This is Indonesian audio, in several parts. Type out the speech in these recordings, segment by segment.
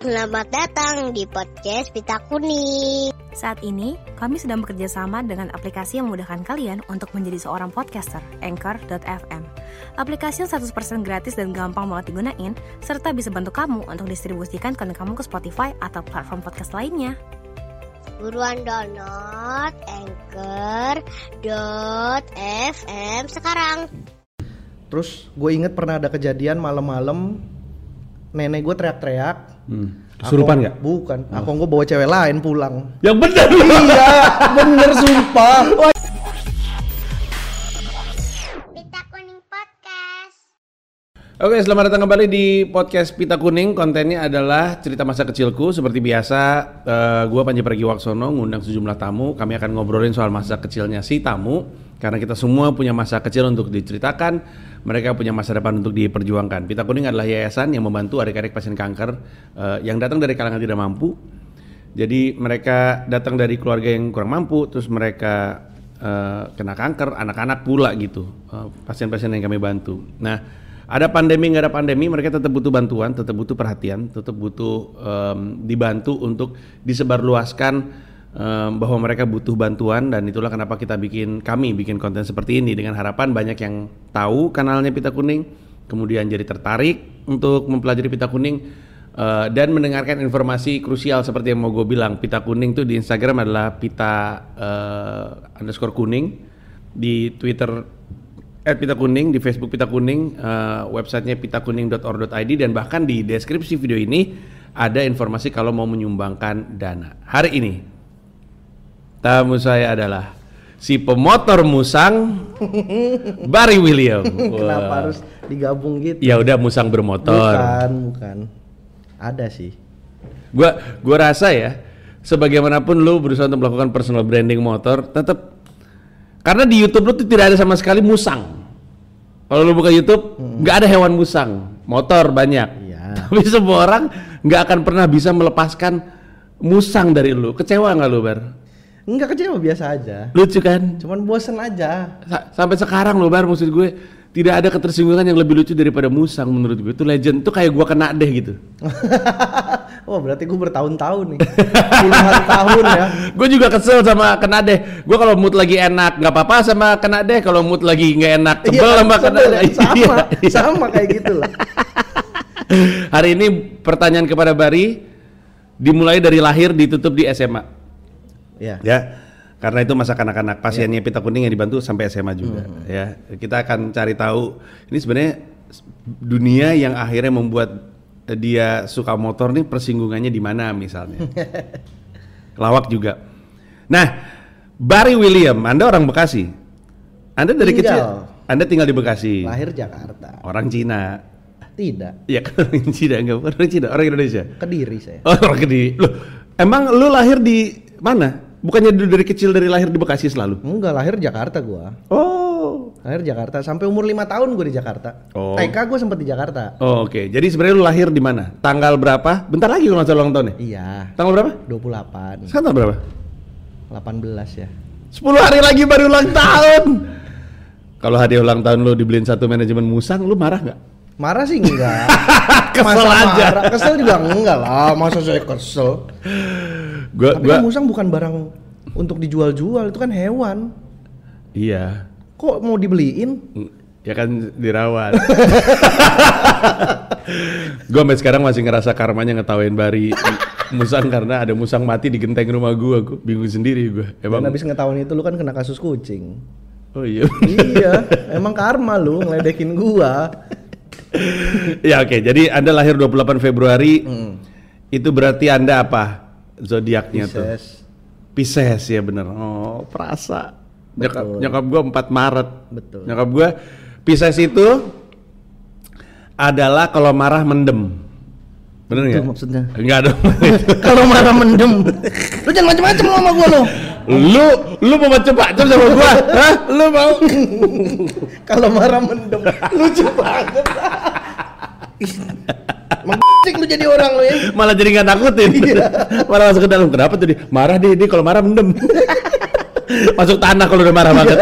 Selamat datang di podcast Pita Kuning. Saat ini, kami sedang bekerja sama dengan aplikasi yang memudahkan kalian untuk menjadi seorang podcaster, Anchor.fm. Aplikasi yang 100% gratis dan gampang banget digunain, serta bisa bantu kamu untuk distribusikan konten kamu ke Spotify atau platform podcast lainnya. Buruan download Anchor.fm sekarang. Terus gue inget pernah ada kejadian malam-malam nenek gue teriak-teriak. Hmm. Kesurupan nggak? Bukan. Aku gue bawa cewek lain pulang. Yang benar iya, bener sumpah. Pita Kuning Podcast. Oke, selamat datang kembali di podcast Pita Kuning. Kontennya adalah cerita masa kecilku. Seperti biasa, eh, gua Panji Pragiwaksono ngundang sejumlah tamu. Kami akan ngobrolin soal masa kecilnya si tamu. Karena kita semua punya masa kecil untuk diceritakan. Mereka punya masa depan untuk diperjuangkan. Pita Kuning adalah yayasan yang membantu adik-adik pasien kanker eh, yang datang dari kalangan tidak mampu. Jadi mereka datang dari keluarga yang kurang mampu, terus mereka eh, kena kanker, anak-anak pula gitu, eh, pasien-pasien yang kami bantu. Nah, ada pandemi nggak ada pandemi, mereka tetap butuh bantuan, tetap butuh perhatian, tetap butuh em, dibantu untuk disebarluaskan em, bahwa mereka butuh bantuan dan itulah kenapa kita bikin kami bikin konten seperti ini dengan harapan banyak yang tahu kanalnya Pita Kuning, kemudian jadi tertarik untuk mempelajari Pita Kuning. Uh, dan mendengarkan informasi krusial seperti yang mau gue bilang pita kuning tuh di Instagram adalah pita uh, underscore kuning di Twitter at pita kuning di Facebook pita kuning uh, websitenya pitakuning.or.id dan bahkan di deskripsi video ini ada informasi kalau mau menyumbangkan dana hari ini tamu saya adalah si pemotor musang Barry William Kenapa harus digabung gitu? ya udah musang bermotor Bukan, bukan. Ada sih. Gua gua rasa ya, sebagaimanapun lu berusaha untuk melakukan personal branding motor, tetap karena di YouTube lu tuh tidak ada sama sekali musang. Kalau lu buka YouTube, nggak ada hewan musang, motor banyak. Iya. Tapi semua orang nggak akan pernah bisa melepaskan musang dari lu. Kecewa nggak lu, Bar? Enggak kecewa biasa aja. Lucu kan? Cuman bosen aja. Sa- sampai sekarang lo bar maksud gue tidak ada ketersinggungan yang lebih lucu daripada musang menurut gue itu legend itu kayak gua kena deh gitu oh berarti gue bertahun-tahun nih. Puluhan tahun ya. gue juga kesel sama kena deh gue kalau mood lagi enak nggak apa-apa sama kena deh kalau mood lagi nggak enak sebel Iya, sama kena deh ya. Sama, Iya, iya. sama kayak gitu lah. hari ini pertanyaan kepada Bari dimulai dari lahir ditutup di SMA Ya. ya karena itu masa kanak-kanak pasiennya pita kuning yang dibantu sampai SMA juga Hmm. ya kita akan cari tahu ini sebenarnya dunia yang akhirnya membuat dia suka motor nih persinggungannya di mana misalnya lawak juga nah Barry William Anda orang Bekasi Anda dari Tinggal. kecil Anda tinggal di Bekasi Lahir Jakarta. orang Cina Tidak. ya kan orang Cina enggak orang Cina orang Indonesia Kediri saya. Oh, orang Kediri. Loh, emang lu lahir di mana? Bukannya dulu dari kecil dari lahir di Bekasi selalu? Enggak, lahir Jakarta gua. Oh. Lahir Jakarta sampai umur lima tahun gue di Jakarta. Oh. TK gue sempet di Jakarta. Oh, oke. Jadi sebenarnya lu lahir di mana? Tanggal berapa? Bentar lagi kalau ulang tahun ya? Iya. Tanggal berapa? 28. Sekarang berapa? 18 ya. 10 hari lagi baru ulang tahun. Kalau hadiah ulang tahun lu dibeliin satu manajemen musang, lu marah nggak? Marah sih enggak. Kesel Masa aja. Marah? Kesel juga enggak lah. Masa saya kesel. Gua, Tapi gua, kan musang bukan barang untuk dijual-jual, itu kan hewan. iya. Kok mau dibeliin? Ya kan dirawat. gue sampai sekarang masih ngerasa karmanya ngetawain Bari musang karena ada musang mati di genteng rumah gue. Gue bingung sendiri gue. Dan Emang. habis ngetahuan itu lu kan kena kasus kucing. Oh iya. iya, emang karma lu ngeledekin gua. ya oke. Jadi anda lahir 28 Februari. Hmm. Itu berarti anda apa? Zodiaknya tuh. Pisces. Ya bener. Oh perasa. Nyokap, Betul. nyokap gue 4 Maret. Betul. Nyokap gue Pisces itu adalah kalau marah mendem. Bener Itu nggak? maksudnya. Enggak dong. Kalau marah mendem. lu jangan macem-macem lu sama gua lu. lu lu mau macam-macam sama gua? Hah? Lu mau? Kalau marah mendem. Lucu banget. Mengisik lu jadi orang lu ya. Malah jadi nggak nakutin. Iya. Malah masuk ke dalam. Kenapa tuh dia? Marah dia, dia kalau marah mendem. masuk tanah kalau udah marah banget.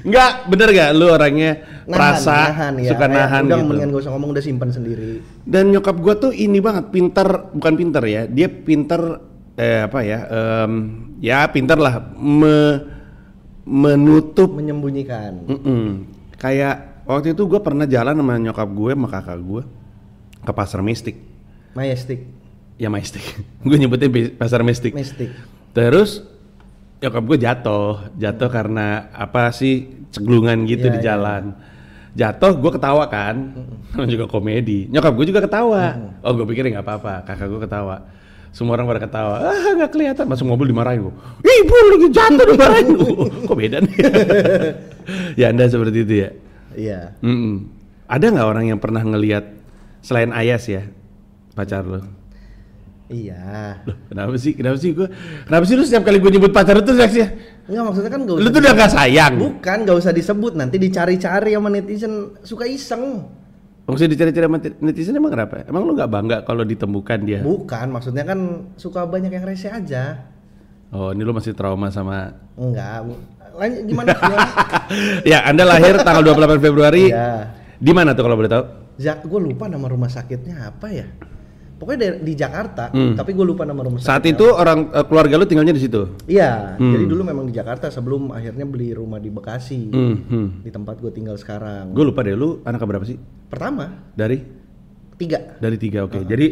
Enggak, bener gak? Lu orangnya perasa, nahan, ya. suka Kayak, nahan udah gitu. mendingan gak usah ngomong udah simpan sendiri. Dan nyokap gue tuh ini banget, pinter, bukan pinter ya, dia pinter, eh apa ya, em, ya pinter lah, me- menutup, Menyembunyikan. Mm-mm. kayak waktu itu gue pernah jalan sama nyokap gue sama kakak gue ke pasar mistik, Majestic. ya mistik, gue nyebutnya pasar mistik. Mistik. Terus nyokap gue jatuh, jatuh karena apa sih ceglungan gitu Iya, di iya. jalan. Jatuh, gue ketawa kan, namanya juga komedi. Nyokap gue juga ketawa. Oh gue pikir nggak apa-apa, kakak gue ketawa. Semua orang pada ketawa, ah nggak kelihatan, masuk mobil dimarahin gue. Ibu lagi jatuh dimarahin gue. Kok beda nih? ya anda seperti itu ya. Iya. Mm-mm. Ada nggak orang yang pernah ngelihat selain Ayas ya pacar lo? Iya. Loh, kenapa sih? Kenapa sih gue? Kenapa sih lu setiap kali gue nyebut pacar itu reaksinya? Enggak maksudnya kan gak Lu tuh udah gak sayang. Bukan, gak usah disebut nanti dicari-cari sama netizen suka iseng. Maksudnya dicari-cari sama netizen emang kenapa? Emang lu gak bangga kalau ditemukan dia? Bukan, maksudnya kan suka banyak yang rese aja. Oh, ini lu masih trauma sama Enggak. Lanjut gimana? gimana? Ya, Anda lahir tanggal 28 Februari. Iya. Di mana tuh kalau boleh tahu? Zak, gue lupa nama rumah sakitnya apa ya. Pokoknya di, di Jakarta, Hmm. tapi gue lupa nama rumah Saat sakitnya itu orang eh, keluarga lu tinggalnya di situ. Iya, Hmm. jadi dulu memang di Jakarta sebelum akhirnya beli rumah di Bekasi. Hmm, hmm. Di tempat gue tinggal sekarang. Gue lupa deh, lu anak berapa sih? Pertama, Dari? tiga. Dari tiga, oke. Jadi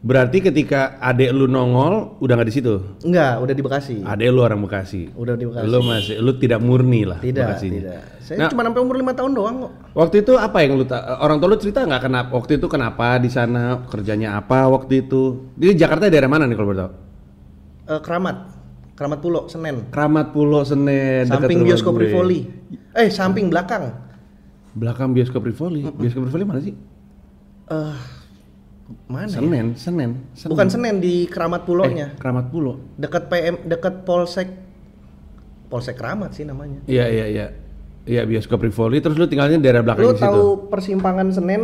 berarti ketika adek lu nongol udah nggak di situ. Enggak, udah di Bekasi. Adek lu orang Bekasi. Udah di Bekasi. Lu masih, lu tidak murni lah Tidak, Bekasinya. tidak. Saya Nah, cuma sampai umur lima tahun doang kok. Waktu itu apa yang lu orang tua lu cerita nggak kenapa waktu itu kenapa di sana kerjanya apa waktu itu? Di Jakarta daerah mana nih kalau boleh tahu? Eh, Keramat, Keramat Pulau, Senen. Keramat Pulau Senen. Samping bioskop gue. Rivoli. Eh, samping belakang. Belakang bioskop Rivoli. Bioskop Rivoli mana sih? Eh, mana? ya? Senen, Senen. Senen. Bukan Senen di Keramat Pulau-nya. Eh, Keramat Pulau. Dekat PM, dekat Polsek Polsek Keramat sih namanya. Iya iya iya. Iya bioskop Rivoli. Terus lu tinggalnya daerah belakang Lu di situ. tahu persimpangan Senen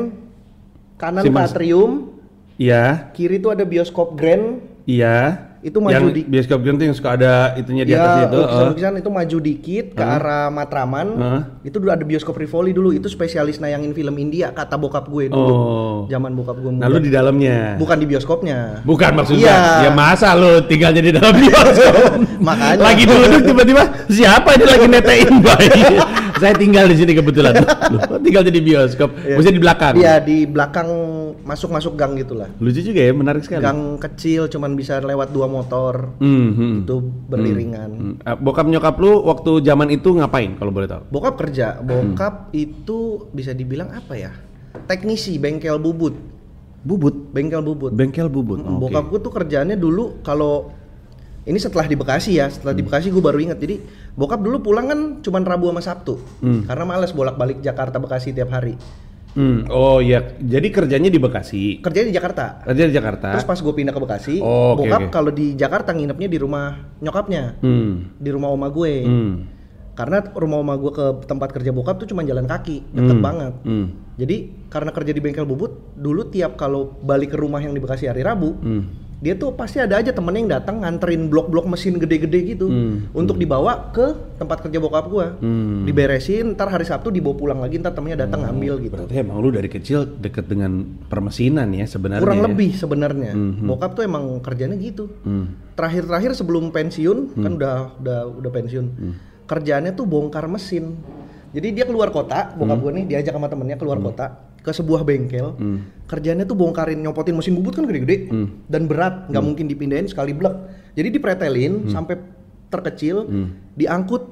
kanan Simas- Patrium, Iya, kiri tuh ada bioskop Grand. iya. Itu maju yang di- bioskop Grand yang suka ada itunya di atas Ya, itu. oh. lukisan-lukisan itu maju dikit ke arah Matraman. Heeh. Itu dulu ada bioskop Rivoli dulu. Itu spesialis nayangin film India kata bokap gue dulu. Oh. Zaman bokap gue Nah, lu di dalamnya. Bukan di bioskopnya. Bukan maksudnya. Iya. Ya masa lu tinggalnya di dalam bioskop? Makanya. Lagi duduk tiba-tiba siapa ini lagi netein bayi? Saya tinggal di sini kebetulan. Lu tinggal di bioskop. Maksudnya di belakang. Iya, di belakang masuk-masuk gang gitulah. Lucu juga ya, menarik sekali. Gang kecil cuman bisa lewat dua motor. Hmm, hmm. Itu beriringan. Hmm. Ah, Bokap nyokap lu waktu zaman itu ngapain kalau boleh tahu? Bokap kerja, Hmm. bokap itu bisa dibilang apa ya? Teknisi bengkel bubut. Bubut. Bengkel bubut. Bengkel bubut. Mm, Oke. Bokap gue tuh kerjaannya dulu kalau ini setelah di Bekasi ya, setelah Hmm. di Bekasi gue baru inget. Jadi bokap dulu pulang kan cuman Rabu sama Sabtu, Hmm. karena males bolak-balik Jakarta Bekasi tiap hari. Hmm. Oh iya, jadi kerjanya di Bekasi. Kerjanya di Jakarta. Kerja di Jakarta. Terus pas gue pindah ke Bekasi, Oh, oke, bokap oke. kalau di Jakarta nginepnya di rumah nyokapnya, Hmm. di rumah oma gue. Hmm. Karena rumah oma gue ke tempat kerja bokap tuh cuma jalan kaki, deket Hmm. banget. Hmm. Jadi karena kerja di bengkel bubut, dulu tiap kalau balik ke rumah yang di Bekasi hari Rabu, Hmm. Dia tuh pasti ada aja temennya yang datang nganterin blok-blok mesin gede-gede gitu Hmm. untuk dibawa ke tempat kerja bokap gua. Hmm. Diberesin, ntar hari Sabtu dibawa pulang lagi, ntar temennya datang ngambil gitu. Berarti emang lu dari kecil deket dengan permesinan ya sebenarnya. Kurang ya? lebih sebenarnya. Mhm. Bokap tuh emang kerjanya gitu. Hmm. Terakhir-terakhir sebelum pensiun, kan udah udah udah pensiun. Hmm. Kerjaannya tuh bongkar mesin. Jadi dia keluar kota, bokap gua nih diajak sama temennya keluar kota ke sebuah bengkel. Hmm. Kerjaannya tuh bongkarin nyopotin mesin bubut kan gede-gede Hmm. dan berat, nggak mungkin dipindahin sekali blek. Jadi dipretelin sampai terkecil, Hmm. diangkut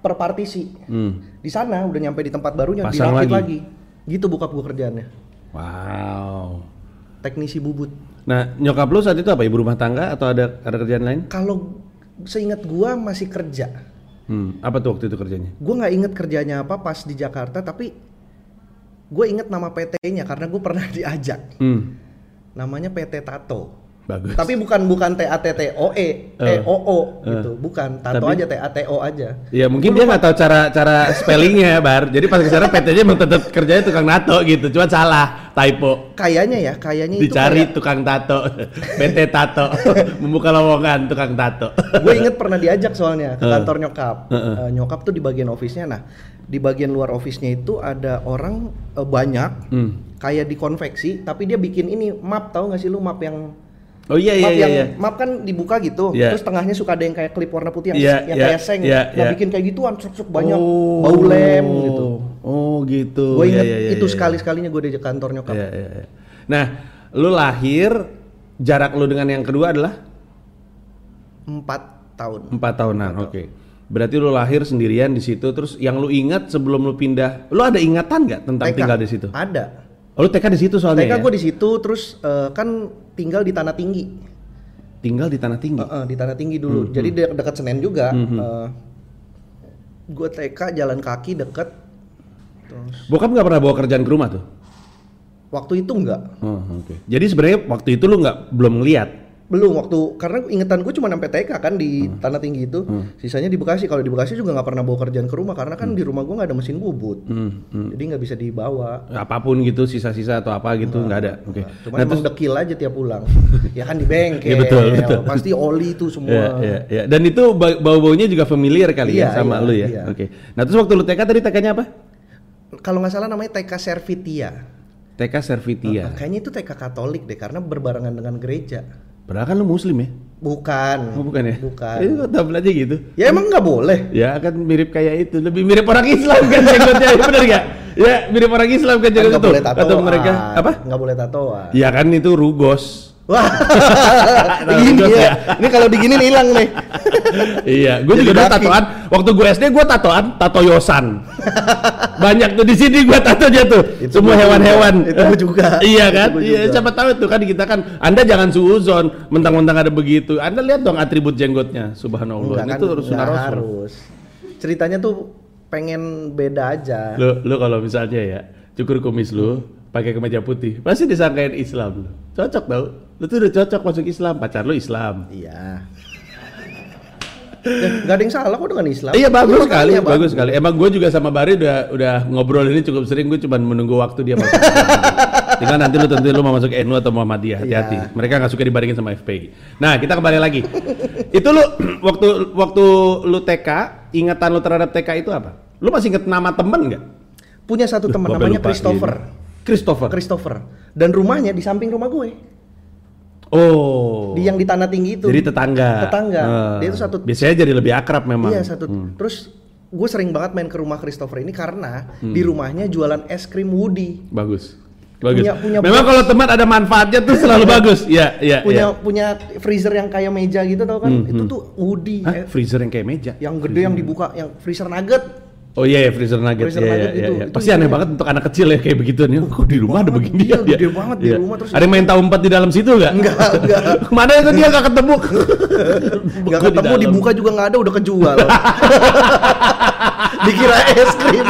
per partisi. Hmm. Di sana udah nyampe di tempat barunya Pasang dirakit lagi. lagi. Gitu bokap gua kerjaannya. Wow. Teknisi bubut. Nah, nyokap lu saat itu apa? Ibu rumah tangga atau ada ada kerjaan lain? Kalau seingat gua masih kerja. Hmm. Apa tuh waktu itu kerjanya? Gue nggak inget kerjanya apa pas di Jakarta, tapi gue inget nama PT-nya karena gue pernah diajak. Hmm. Namanya PT Tato. Bagus. Tapi bukan bukan T A T T O E, T O O gitu, bukan. Tato Tapi- aja T A T O aja. Ya mungkin dia nggak tahu cara cara spellingnya bar. Jadi pas ke sana PT-nya emang tetap kerjanya tukang nato gitu. Cuma salah. typo. Kayaknya ya, kayaknya itu Dicari kayak- tukang tato, PT tato, membuka lowongan tukang tato. gue inget pernah diajak soalnya ke Heeh. kantor nyokap. Heeh. Eh, nyokap tuh di bagian office-nya. Nah, di bagian luar office-nya itu ada orang eh, banyak Hmm. kayak di konveksi, tapi dia bikin ini map tahu nggak sih lu map yang Oh iya iya map iya. yang iya. map kan dibuka gitu, Iya. terus tengahnya suka ada yang kayak klip warna putih yang, Iya, yang iya, kayak seng. iya, nah, iya. bikin kayak gituan, sok banyak Oh. bau lem gitu. Oh gitu. Gue Iya, inget iya, iya, itu iya. sekali-sekalinya gue diajak kantor nyokap. Iya, iya, iya. Nah, lu lahir jarak lu dengan yang kedua adalah Empat tahun. empat tahunan. Oke. Berarti lu lahir sendirian di situ. Terus yang lu ingat sebelum lu pindah, lu ada ingatan nggak tentang TK. tinggal di situ? Ada. Oh, lu TK di situ soalnya. TK ya? gue di situ, terus eh, kan tinggal di tanah tinggi. tinggal di tanah tinggi. Heeh, di tanah tinggi dulu. Hmm, Jadi de- dekat Senen juga. gue TK jalan kaki deket. Terus Bokap nggak pernah bawa kerjaan ke rumah tuh? waktu itu enggak. Oh, oke. Jadi sebenarnya waktu itu lu nggak belum ngeliat. Belum waktu karena ingetan gue cuma sampai TK kan di Hmm. tanah tinggi itu. Sisanya di Bekasi. Kalau di Bekasi juga nggak pernah bawa kerjaan ke rumah karena kan di rumah gue nggak ada mesin bubut. Hmm, hmm. Jadi nggak bisa dibawa. Apa pun gitu, sisa-sisa atau apa gitu nggak ada. Oke. Cuma emang dekil aja tiap pulang. ya kan di bengkel. Iya, betul, betul. Pasti oli itu semua. Iya, iya, iya. Dan itu ba- bau-baunya juga familiar kali ya Iya, sama iya, lu ya. iya. Oke. Nah, terus waktu lu TK tadi TK-nya apa? Kalau nggak salah namanya TK Servitia. TK Servitia. Kayaknya itu TK Katolik deh karena berbarengan dengan gereja. Padahal kan lu muslim ya? Bukan. Oh, bukan ya? Bukan. Itu kok double aja gitu. Ya emang nggak boleh. Ya kan mirip kayak itu, lebih mirip orang Islam kan jenggotnya, bener gak? Ya mirip orang Islam kan jenggot itu. boleh tatoan. Atau mereka apa? Nggak boleh tatoan. Ya kan itu rugos. Wah. Ini dia. ya. Ini kalau diginin hilang nih. iya, gue juga dulu tatoan. Waktu gue SD gue tatoan, tato yosan. Banyak tuh di sini gue tatonya tuh. Itu Semua hewan-hewan. Itu juga. iya Itu kan? Iya, siapa tahu tuh kan kita kan. Anda jangan suuzon, mentang-mentang ada begitu. Anda lihat dong atribut jenggotnya, subhanallah. Enggak kan, itu harus nggak rasul. harus. Ceritanya tuh pengen beda aja. Lu lu kalau misalnya ya cukur kumis lu pakai kemeja putih, pasti disangkain Islam. Cocok tau. Lu tuh udah cocok masuk Islam, pacar lu Islam. Iya. Ya, nggak ada yang salah kok dengan Islam. Iya bagus Makanya sekali, bagus sekali. Emang gue juga sama Bari udah udah ngobrol ini cukup sering. Gue cuma menunggu waktu dia masuk. Tinggal nanti lu tentu lu mau masuk NU atau Muhammadiyah. Hati-hati. Iya. Mereka nggak suka dibandingin sama FPI. Nah kita kembali lagi. itu lu waktu waktu lu TK, ingatan lu terhadap TK itu apa? Lu masih inget nama temen nggak? Punya satu teman namanya lupa Christopher. ini. Christopher. Christopher. Dan rumahnya di samping rumah gue. Oh. Di yang di tanah tinggi itu. Jadi tetangga. Tetangga. Ah. Dia itu satu Biasanya jadi lebih akrab memang. Iya satu. Hmm. Terus gue sering banget main ke rumah Christopher ini karena di rumahnya jualan es krim Woody. Bagus. Bagus. Punya- punya memang kalau teman ada manfaatnya tuh selalu bagus. Iya, iya, Punya iya. punya freezer yang kayak meja gitu tau kan? Hmm, Itu hmm. tuh Woody. Hah? eh, Freezer yang kayak meja. yang gede yang dibuka yang freezer nugget. Oh iya, ya, freezer nugget. Freezer Iya, nugget iya, itu. iya. Itu Pasti aneh isinya- banget untuk anak kecil ya kayak begitu nih. Kok di rumah ada begini iya, ya? gede banget di rumah, terus Ada yang main tahu empat di dalam situ nggak? Enggak, enggak. Mana itu dia nggak ketemu? Gak Beku di ketemu dalam. dibuka juga nggak ada udah kejual. Dikira es krim.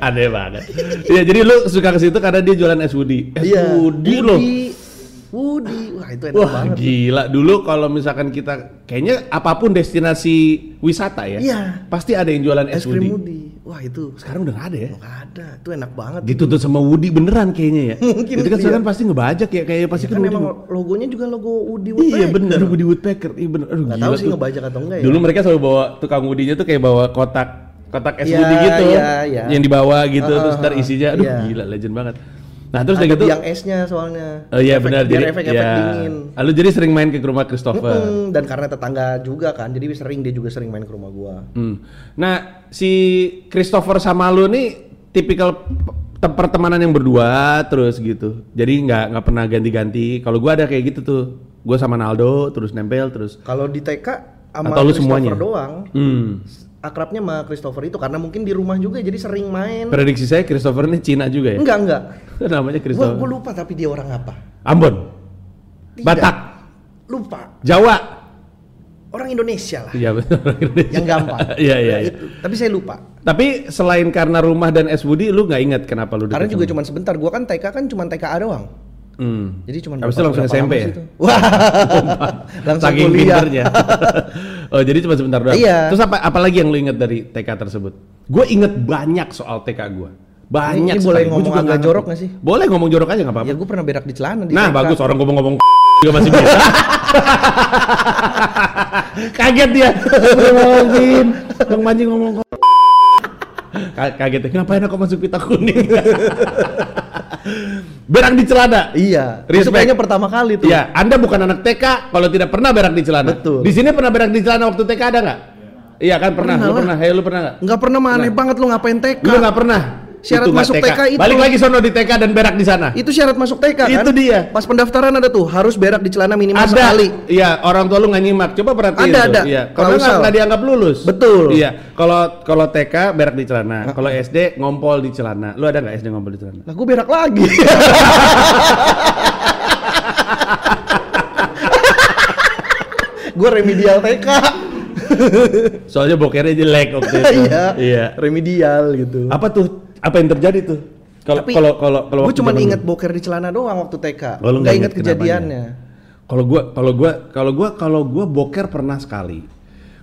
Aneh banget. Iya, jadi lu suka ke situ karena dia jualan es Woody. Es Iya. Woody loh. Woody. Wah itu enak Wah banget. gila dulu kalau misalkan kita kayaknya apa pun destinasi wisata ya, Iya. pasti ada yang jualan es, Es krim Woody. Woody. Wah itu Sekarang udah nggak ada ya? nggak ada. Itu enak banget. Ditutup sama Woody beneran kayaknya ya. Mungkin itu kan iya. sekarang pasti ngebajak ya kayak pasti kan kan emang logonya juga logo Woody Iya Woodpecker. bener Woody Woodpecker. Iya bener. Aduh, gila tahu sih tuh. ngebajak atau enggak ya. Dulu mereka selalu bawa tukang Woody-nya tuh kayak bawa kotak kotak es Iya, Woody gitu iya, iya. yang dibawa gitu Ah, terus ntar isinya aduh iya. gila legend banget. Nah terus Ada gitu biang esnya soalnya. Oh iya Efek- benar jadi efek-efek ya. dingin. Lalu jadi sering main ke rumah Christopher. Mm-mm, dan karena tetangga juga kan, jadi sering dia juga sering main ke rumah gua. Hmm. Nah, si Christopher sama lu nih tipikal pe- pertemanan yang berdua terus gitu. Jadi nggak nggak pernah ganti-ganti. Kalau gua ada kayak gitu tuh. Gua sama Naldo terus nempel terus. Kalau di TK sama Atau lu semuanya? doang, Hmm. Akrabnya sama Christopher itu karena mungkin di rumah juga jadi sering main. Prediksi saya Christopher ini Cina juga ya. Enggak, enggak. Namanya Gua, Christopher. gua lupa tapi dia orang apa. Ambon. Tidak. Batak. Lupa. Jawa. Orang Indonesia lah. Iya betul. Yang gampang. Iya iya. Itu. Tapi saya lupa. Tapi selain karena rumah dan es Woody, lu nggak ingat kenapa lu Karena juga cuma sebentar. Gua kan TK kan cuma TKA doang. Hmm. Jadi cuma Habis itu langsung SMP ya? Wah. langsung Saking kuliah. Oh jadi cuma sebentar doang. Iya. Terus apa apalagi yang lu inget dari TK tersebut? Gue inget banyak soal TK gue. Banyak Ini boleh sekali. Ngomong agak jorok nggak sih? Boleh ngomong jorok aja nggak apa-apa. Ya gue pernah berak di celana di nah TK. bagus orang ngomong-ngomong juga masih bisa. Kaget dia. Ngomongin, Bang Manji ngomong Kaget ngapain aku masuk pita kuning? berak di celana. Iya. Itu kayaknya pertama kali tuh. Iya, Anda bukan anak TK kalau tidak pernah berak di celana. Betul. Di sini pernah berak di celana waktu TK ada nggak? Iya kan pernah, Pernah lu lah. pernah, hey lu pernah nggak? Nggak pernah mah aneh banget lu ngapain TK. Lu nggak pernah. Syarat Itu masuk TK itu. Balik lagi sono di TK dan berak di sana. Itu syarat masuk TK kan? Itu dia. Pas pendaftaran ada tuh harus berak di celana minimal ada. sekali. Iya, orang tua lu nggak nyimak. Coba perhatiin Ada, tuh. ada. Iya, karena nggak Klausal. nggak dianggap lulus. Betul. Iya, kalau kalau TK berak di celana, kalau SD ngompol di celana. Lu ada nggak SD ngompol di celana? Lah gue berak lagi. gue remedial TK. Soalnya bokernya jelek waktu itu. Iya. Iya. Remedial gitu. Apa tuh? Apa yang terjadi tuh? Kalau kalau kalau kalau gue cuma inget dulu. boker di celana doang waktu TK. Oh, lu nggak inget kejadiannya. Kalau gua kalau gua kalau gua kalau gua boker pernah sekali.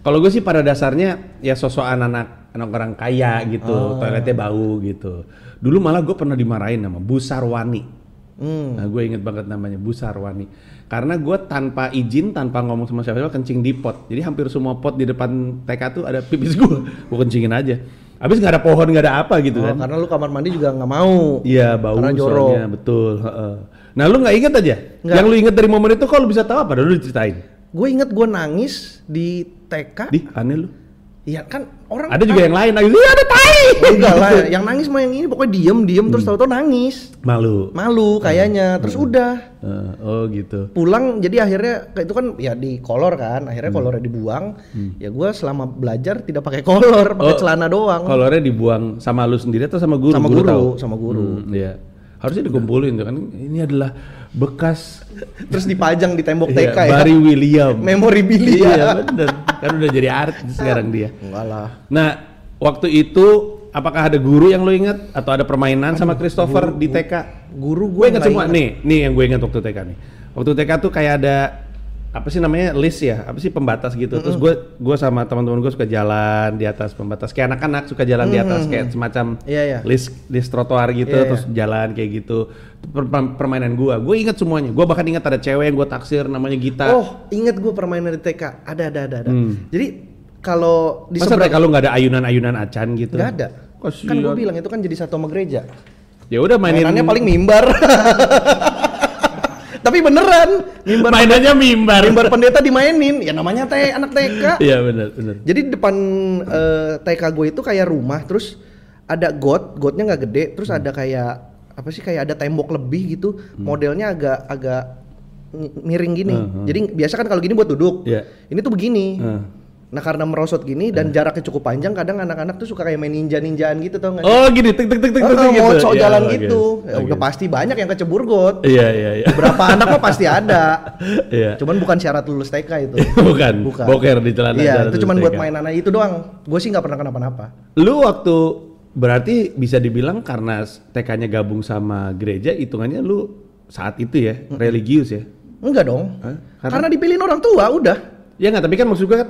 Kalau gue sih pada dasarnya ya sosokan anak anak orang kaya gitu, Oh. toiletnya bau gitu. Dulu malah gue pernah dimarahin sama Bu Sarwani. Hmm. Nah, gue inget banget namanya Bu Sarwani. Karena gue tanpa izin, tanpa ngomong sama siapa-siapa kencing di pot. Jadi hampir semua pot di depan TK tuh ada pipis gue. Gue kencingin aja. Habis nggak ada pohon, nggak ada apa gitu Oh, kan. karena lu kamar mandi juga nggak mau. Iya bau Karena jorok. soalnya betul. Nah lu nggak inget aja? Nggak. Yang lu inget dari momen itu lu bisa tahu apa? Dulu diceritain. Gue inget gue nangis di TK. Di aneh lu. Iya kan orang. Ada juga yang lain lagi. Iya ada tai. Enggak lah, yang nangis mah yang ini pokoknya diem diem terus tahu-tahu nangis. Malu. Malu kayaknya. Terus udah Eh, oh gitu. pulang jadi akhirnya itu kan ya di kolor kan Hmm. akhirnya kolornya dibuang ya gue selama belajar tidak pakai kolor pakai Oh, celana doang Kolornya dibuang sama lu sendiri atau sama guru? Sama Guru guru, tahu? sama guru. Hmm, iya. Harusnya dikumpulin tuh kan. Ini adalah bekas terus dipajang di tembok iya, TK ya Barry William. memorabilia Iya bener. Kan udah jadi artis sekarang dia. enggak lah Nah, waktu itu apakah ada guru yang lo ingat atau ada permainan sama Christopher di TK? guru Gue gue ingat semua nih, nih yang gue ingat waktu TK nih. Waktu TK tuh kayak ada apa sih namanya list ya, apa sih pembatas gitu. Terus gue gue sama teman-teman gue suka jalan di atas pembatas kayak anak-anak suka jalan di atas kayak semacam Iya, iya. list list trotoar gitu, Iya, iya. terus jalan kayak gitu. Itu per- per- permainan gue, gue ingat semuanya. Gue bahkan ingat ada cewek yang gue taksir namanya Gita. oh inget gue permainan di TK ada ada ada ada Hmm. jadi kalau di Masa seberang lu nggak ada ayunan-ayunan acan gitu? nggak ada Kasian. kan gue bilang itu kan jadi satu sama gereja Ya udah mainin mainannya paling mimbar tapi beneran mimbar mainannya mimbar. mimbar pendeta dimainin ya namanya teh anak TK Iya benar benar. Jadi depan eh, TK gue itu kayak rumah, terus ada got, gotnya nggak gede, terus Hmm. ada kayak apa sih kayak ada tembok lebih gitu, modelnya agak agak mi- miring gini. Hmm, Jadi biasa kan kalau gini buat duduk, Iya. ini tuh begini. Hmm. Nah karena merosot gini dan jaraknya cukup panjang, kadang anak-anak tuh suka kayak main ninja-ninjaan gitu tau nggak? sih? Oh gini tek tek tek tek Oh, tek gitu. mocok Iya, jalan gitu, ya Oke. udah pasti banyak yang kecebur got. Iya iya iya. Berapa anak mah pasti ada. Iya. Cuman bukan syarat lulus TK itu. bukan. Bukan. Boker di celana. Iya, itu cuman buat mainan aja itu doang. Gue sih nggak pernah kenapa-napa. Lu waktu berarti bisa dibilang karena TK-nya gabung sama gereja, hitungannya lu saat itu ya religius ya? Enggak dong. Hah? Karena, Karena- dipilihin orang tua udah. Ya nggak, tapi kan maksud gue kan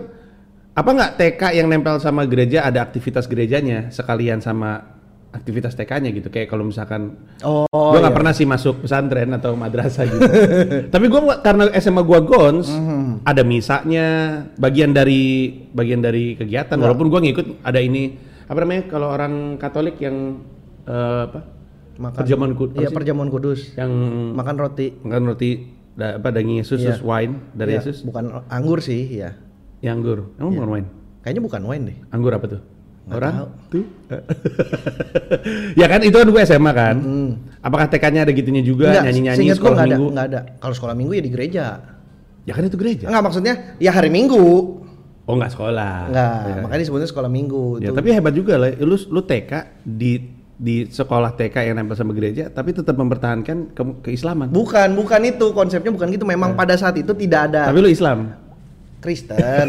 apa nggak TK yang nempel sama gereja ada aktivitas gerejanya sekalian sama aktivitas TK-nya gitu kayak kalau misalkan Oh. gue nggak pernah sih masuk pesantren atau madrasah gitu. Tapi gue karena SMA gue gons, Mhm. ada misanya, bagian dari bagian dari kegiatan. Walaupun gue ngikut ada ini apa namanya kalau orang Katolik yang eh, apa Makan. perjamuan kudus, Iya, perjamuan kudus. yang Makan roti. makan roti da, apa daging Yesus Iya. terus wine dari Iya, Yesus, Bukan anggur sih, ya. Yang anggur, emang bukan wine, Kayaknya bukan wine deh. anggur apa tuh? Nggak Orang tahu. tuh. ya kan itu kan gue SMA kan. Hmm. Apakah TK-nya ada gitunya juga Enggak, nyanyi-nyanyi sekolah ada, minggu? nggak ada. Kalau sekolah minggu ya di gereja. Ya kan itu gereja. Enggak maksudnya ya hari Minggu. Oh nggak sekolah. Enggak, Ya. makanya disebutnya sekolah Minggu. Ya, tapi hebat juga lah. Lu lu TK di di sekolah TK yang nempel sama gereja, tapi tetap mempertahankan ke, keislaman. Bukan, bukan itu konsepnya bukan gitu. Memang pada saat itu tidak ada Ya. Tapi lu Islam. Kristen.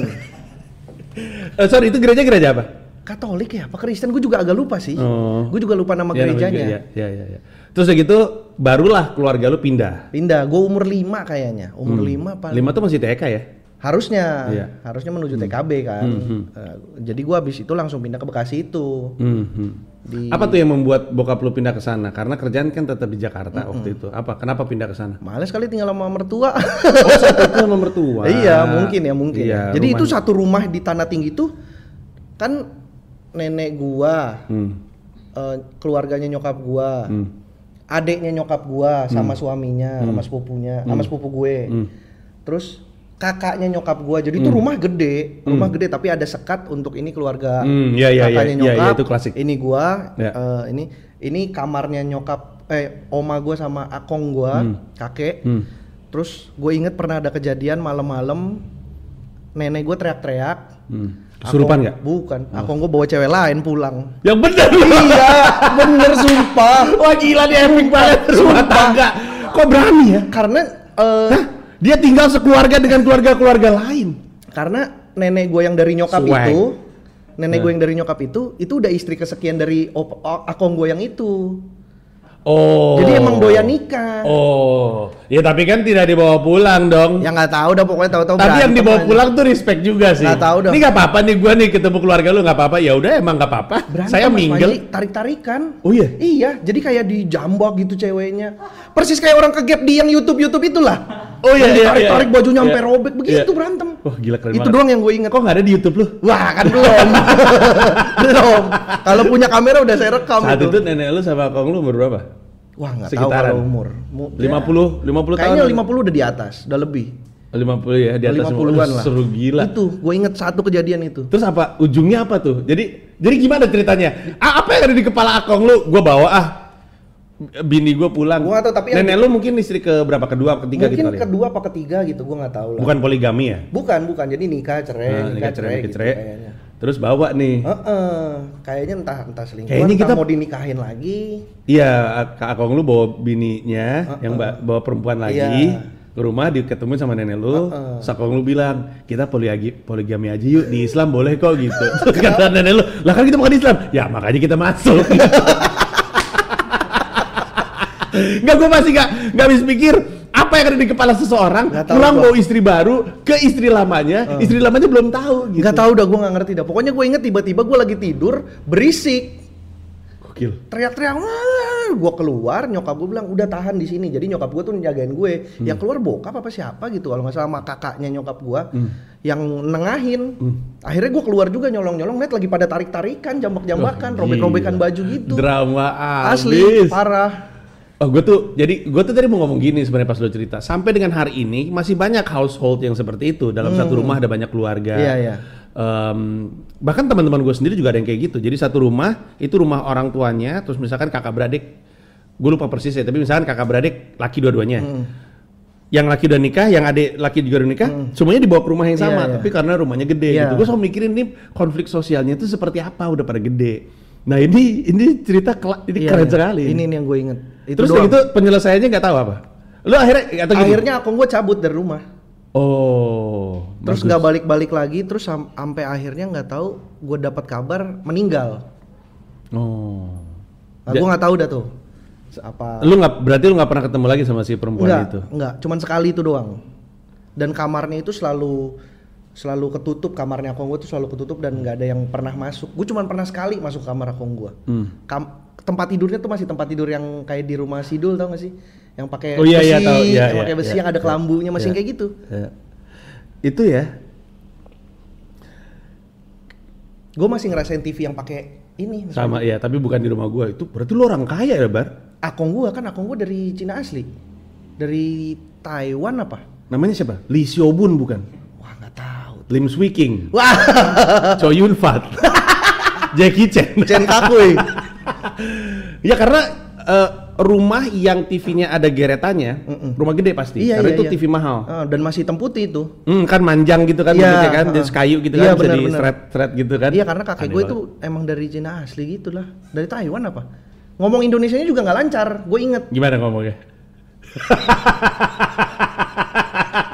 Eh, sorry itu gereja gereja apa? Katolik ya, apa Kristen? Gue juga agak lupa sih. Oh. Gue juga lupa nama Ya, gerejanya. gereja. Ya, ya, ya. Terus udah gitu barulah keluarga lu pindah. Pindah, gue umur 5 kayaknya. Umur Hmm. 5 paling. Lima tuh masih TK ya? Harusnya, Iya. harusnya menuju TKB kan. Hmm, Eh, jadi gua habis itu langsung pindah ke Bekasi itu. Mhm. Di Apa tuh yang membuat bokap lu pindah ke sana? Karena kerjaan kan tetap di Jakarta waktu itu. Apa? Kenapa pindah ke sana? males kali tinggal sama mertua. Oh, itu sama mertua. iya, mungkin ya, mungkin. Iya, ya. Jadi itu rumahnya. satu rumah di Tanah Tinggi itu kan nenek gua, Hmm. eh, keluarganya nyokap gua, Hmm. adeknya nyokap gua sama suaminya, sama sepupunya, sama sepupu gue. Hmm. Terus kakaknya nyokap gua. Jadi itu rumah gede, rumah gede tapi ada sekat untuk ini keluarga Hmm, iya, iya, iya, kakaknya iya, iya, nyokap. itu klasik. Ini gua, Ya. eh, ini ini kamarnya nyokap eh oma gua sama akong gua, kakek. Hmm. Terus gue inget pernah ada kejadian malam-malam nenek gue teriak-teriak. Hmm. Kesurupan nggak? Oh. Bukan. Akong gue bawa cewek lain pulang. Yang bener iya, bener sumpah. Wah gila dia epic banget tangga. Kok berani ya? Karena eh, Dia tinggal sekeluarga dengan keluarga-keluarga lain. karena nenek gue yang dari nyokap Swag. itu, nenek gue yang dari nyokap itu, itu udah istri kesekian dari op- akong gue yang itu. Oh. Jadi emang doyan nikah. Oh. Ya tapi kan tidak dibawa pulang dong. Ya nggak tahu dah pokoknya tahu-tahu Tapi yang dibawa aja. pulang tuh respect juga sih. Nggak tahu dong. Ini nggak apa-apa nih gua nih ketemu keluarga lu nggak apa-apa. Ya udah emang nggak apa-apa. Saya minggel. Tarik-tarikan. Oh iya? Iya, jadi kayak dijambak gitu ceweknya. Persis kayak orang kegap di yang YouTube-YouTube itulah. Oh iya, iya, Ditarik-tarik iya. bajunya sampai Iya. robek begitu Iya. berantem. Wah gila keren Itu banget. doang yang gue inget. Kok nggak ada di YouTube lu? Wah kan belum. belum. Kalau punya kamera udah saya rekam Saat itu. itu nenek lu sama kong lu umur berapa? Wah nggak tahu kalau umur. Mu- 50, 50 tahun. Kayaknya 50 udah di atas, udah lebih. 50 ya di atas 50-an lah. Seru gila. Itu, gue inget satu kejadian itu. Terus apa? Ujungnya apa tuh? Jadi jadi gimana ceritanya? Ah, apa yang ada di kepala Akong lu? Gua bawa ah bini gua pulang. Gua tahu, tapi nenek lu mungkin istri ke berapa? Kedua, ketiga Mungkin gitu kali. ya? kedua apa ketiga gitu, gue nggak tahu lah. Bukan poligami ya? bukan, bukan. Jadi nikah cerai, Nah, nikah, nikah cerai, cerai, gitu cerai. kayaknya. Terus bawa nih. Heeh, kayaknya entah entah selingkuhan, Kayaknya entah kita- mau dinikahin lagi. Iya, Kak Akong lu bawa bininya yang ba- bawa perempuan lagi Iya. ke rumah diketemuin sama nenek lu. Terus Akong lu bilang, "Kita poligami poligami aja yuk di Islam boleh kok gitu." Terus kata nenek lu, "Lah kan kita bukan Islam." Ya, makanya kita masuk. Enggak, gue masih gak, gak habis pikir apa yang ada di kepala seseorang pulang gua. bawa istri baru ke istri lamanya, istri lamanya belum tahu gitu. Nggak tahu dah, gue nggak ngerti dah. Pokoknya gue inget tiba-tiba gue lagi tidur berisik, Gokil. teriak-teriak. Gue keluar, nyokap gue bilang udah tahan di sini. Jadi nyokap gue tuh njagain gue. Yang keluar bokap apa siapa gitu kalau nggak salah sama kakaknya nyokap gue yang nengahin. Akhirnya gue keluar juga nyolong-nyolong. Net lagi pada tarik-tarikan, jambak-jambakan, Wah, robek-robekan baju gitu. Drama Asli, abis. parah. Oh, gue tuh jadi gue tuh tadi mau ngomong gini sebenarnya pas lo cerita. Sampai dengan hari ini masih banyak household yang seperti itu. Dalam satu rumah ada banyak keluarga. Hmm. Iya, iya. Em, bahkan teman-teman gue sendiri juga ada yang kayak gitu. Jadi satu rumah itu rumah orang tuanya, terus misalkan kakak beradik, gue lupa persis ya. Tapi misalkan kakak beradik laki dua-duanya. Hmm. Yang laki udah nikah, yang adik laki juga udah nikah, semuanya dibawa ke rumah yang Iya, sama. iya. Tapi karena rumahnya gede Iya. gitu. Gue selalu mikirin nih konflik sosialnya itu seperti apa udah pada gede. Nah ini ini cerita ini Iya, keren iya. sekali. Ini nih yang gue inget. Itu Terus doang. gitu penyelesaiannya nggak tahu apa? Lu akhirnya atau gini? Akhirnya aku gue cabut dari rumah. Oh. Terus nggak balik-balik lagi, terus sam- sampai akhirnya nggak tahu gue dapat kabar meninggal. Oh. Nah, gue nggak tahu dah tuh apa. Lu nggak berarti lu nggak pernah ketemu lagi sama si perempuan Enggak, itu? enggak, cuman sekali itu doang. Dan kamarnya itu selalu selalu ketutup kamarnya akong gue tuh selalu ketutup dan nggak ada yang pernah masuk. Gue cuman pernah sekali masuk kamar akong gue. Hmm. Kam- tempat tidurnya tuh masih tempat tidur yang kayak di rumah Sidul tau gak sih? Yang pakai Oh, iya, besi, iya, tahu. Iya, yang iya, pakai besi iya, yang ada iya. kelambunya, masih Iya. kayak gitu. Ya. Itu ya. Gue masih ngerasain TV yang pakai ini. Sama ya, tapi bukan di rumah gua. Itu berarti lu orang kaya ya, Bar? Akong gue kan akong gue dari Cina asli, dari Taiwan apa? Namanya siapa? Lee Xiaobun bukan? Lim Swee King. Wah, Chow Yun Fat. Jackie Chan. Chen Kakui. ya karena eh, rumah yang TV-nya ada geretannya, rumah gede pasti. Iya, karena iya, itu iya. TV mahal. Ah, dan masih hitam putih itu. Hmm, kan manjang gitu kan, Iya, bentuknya kan, jadi kayu gitu Iya, kan, bisa benar, di benar. thread thread gitu kan. Iya karena kakek gue itu emang dari Cina asli gitu lah. Dari Taiwan apa? Ngomong Indonesianya juga nggak lancar. Gue inget. Gimana ngomongnya?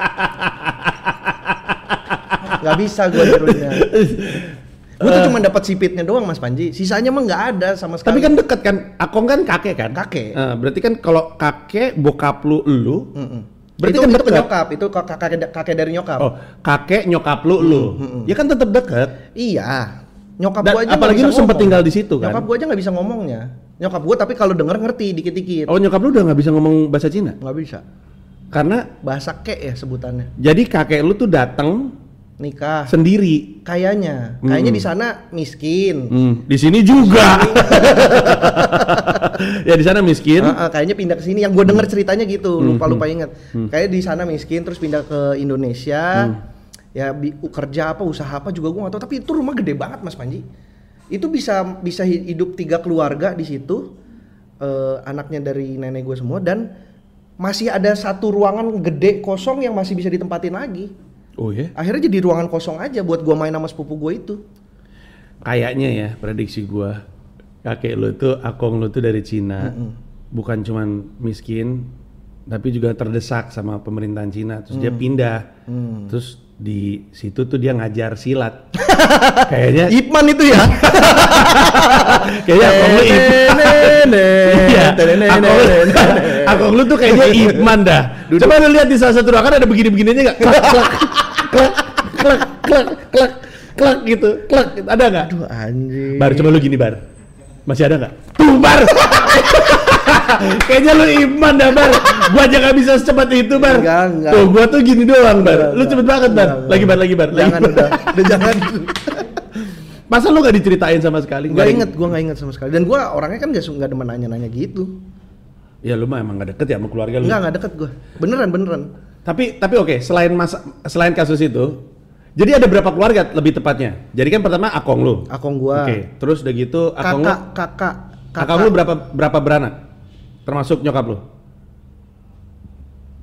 Nggak bisa gue tirunya. gue tuh cuma dapat sipitnya doang Mas Panji. Sisanya mah nggak ada sama Tapi sekali. kan deket kan, Akong kan kakek kan? Kakek. Eh, berarti kan kalau kakek bokap lu lu, Berarti itu, kan itu ke dekat. nyokap, itu ke kakek, kakek dari nyokap. Oh, kakek nyokap lu lu. Ya kan tetap deket. Iya. Nyokap Dan gua aja apalagi lu ngomong. tinggal di situ kan? Nyokap gua aja nggak bisa ngomongnya. Nyokap gua tapi kalau denger ngerti dikit-dikit. Oh, nyokap lu udah nggak bisa ngomong bahasa Cina? Nggak bisa. Karena Bahasa kek ya sebutannya. jadi kakek lu tuh datang Nikah. sendiri. Kayaknya, kayaknya di sana miskin. Hmm, di sini juga. ya di sana miskin. Ah, ah, kayaknya pindah ke sini. Yang gue denger ceritanya gitu, Hmm, lupa lupa inget. Kayak di sana miskin, terus pindah ke Indonesia. Hmm. Ya bi- kerja apa, usaha apa juga gue nggak tahu. Tapi itu rumah gede banget mas Panji. Itu bisa bisa hi- hidup tiga keluarga di situ. Eh, anaknya dari nenek gue semua dan masih ada satu ruangan gede kosong yang masih bisa ditempatin lagi. Oh ya. Akhirnya jadi ruangan kosong aja buat gua main sama sepupu gue itu. Kayaknya ya prediksi gua kakek lu tuh akong lu tuh dari Cina. Bukan cuman miskin tapi juga terdesak sama pemerintahan Cina. Terus Mm. dia pindah. Terus di situ tuh dia ngajar silat. Kayaknya Ipman itu ya. kayaknya akong lu Ipman. Iya, akong lu, akong lu tuh kayaknya Ipman dah. Coba lu lihat di salah satu ruangan ada begini-begininya nggak? Klak, klak, klak, klak, klak, klak, klak gitu, klak. Ada nggak? Aduh anjing. Bar, coba lu gini Bar. Masih ada nggak? Tuh Bar. Kayaknya lu iman dah Bar. Gua aja nggak bisa secepat itu Bar. Enggak, enggak. Tuh gua tuh gini doang Bar. Enggak, Lu enggak. cepet banget Bar. Enggak, Lagi Bar, lagi Bar. lagi, Jangan Bar. udah, udah jangan. Masa lu gak diceritain sama sekali? Gak inget, gua nggak inget sama sekali. Dan gua orangnya kan gak, nggak demen nanya-nanya gitu. Ya lu mah emang gak deket ya sama keluarga lu. Enggak, nggak deket gua. Beneran, beneran. Tapi tapi oke, selain masa selain kasus itu, jadi ada berapa keluarga lebih tepatnya? Jadi kan pertama akong lu. Akong gua. Oke, terus udah gitu akong Kakak, lu kakak, kakak lu berapa berapa beranak? Termasuk nyokap lu?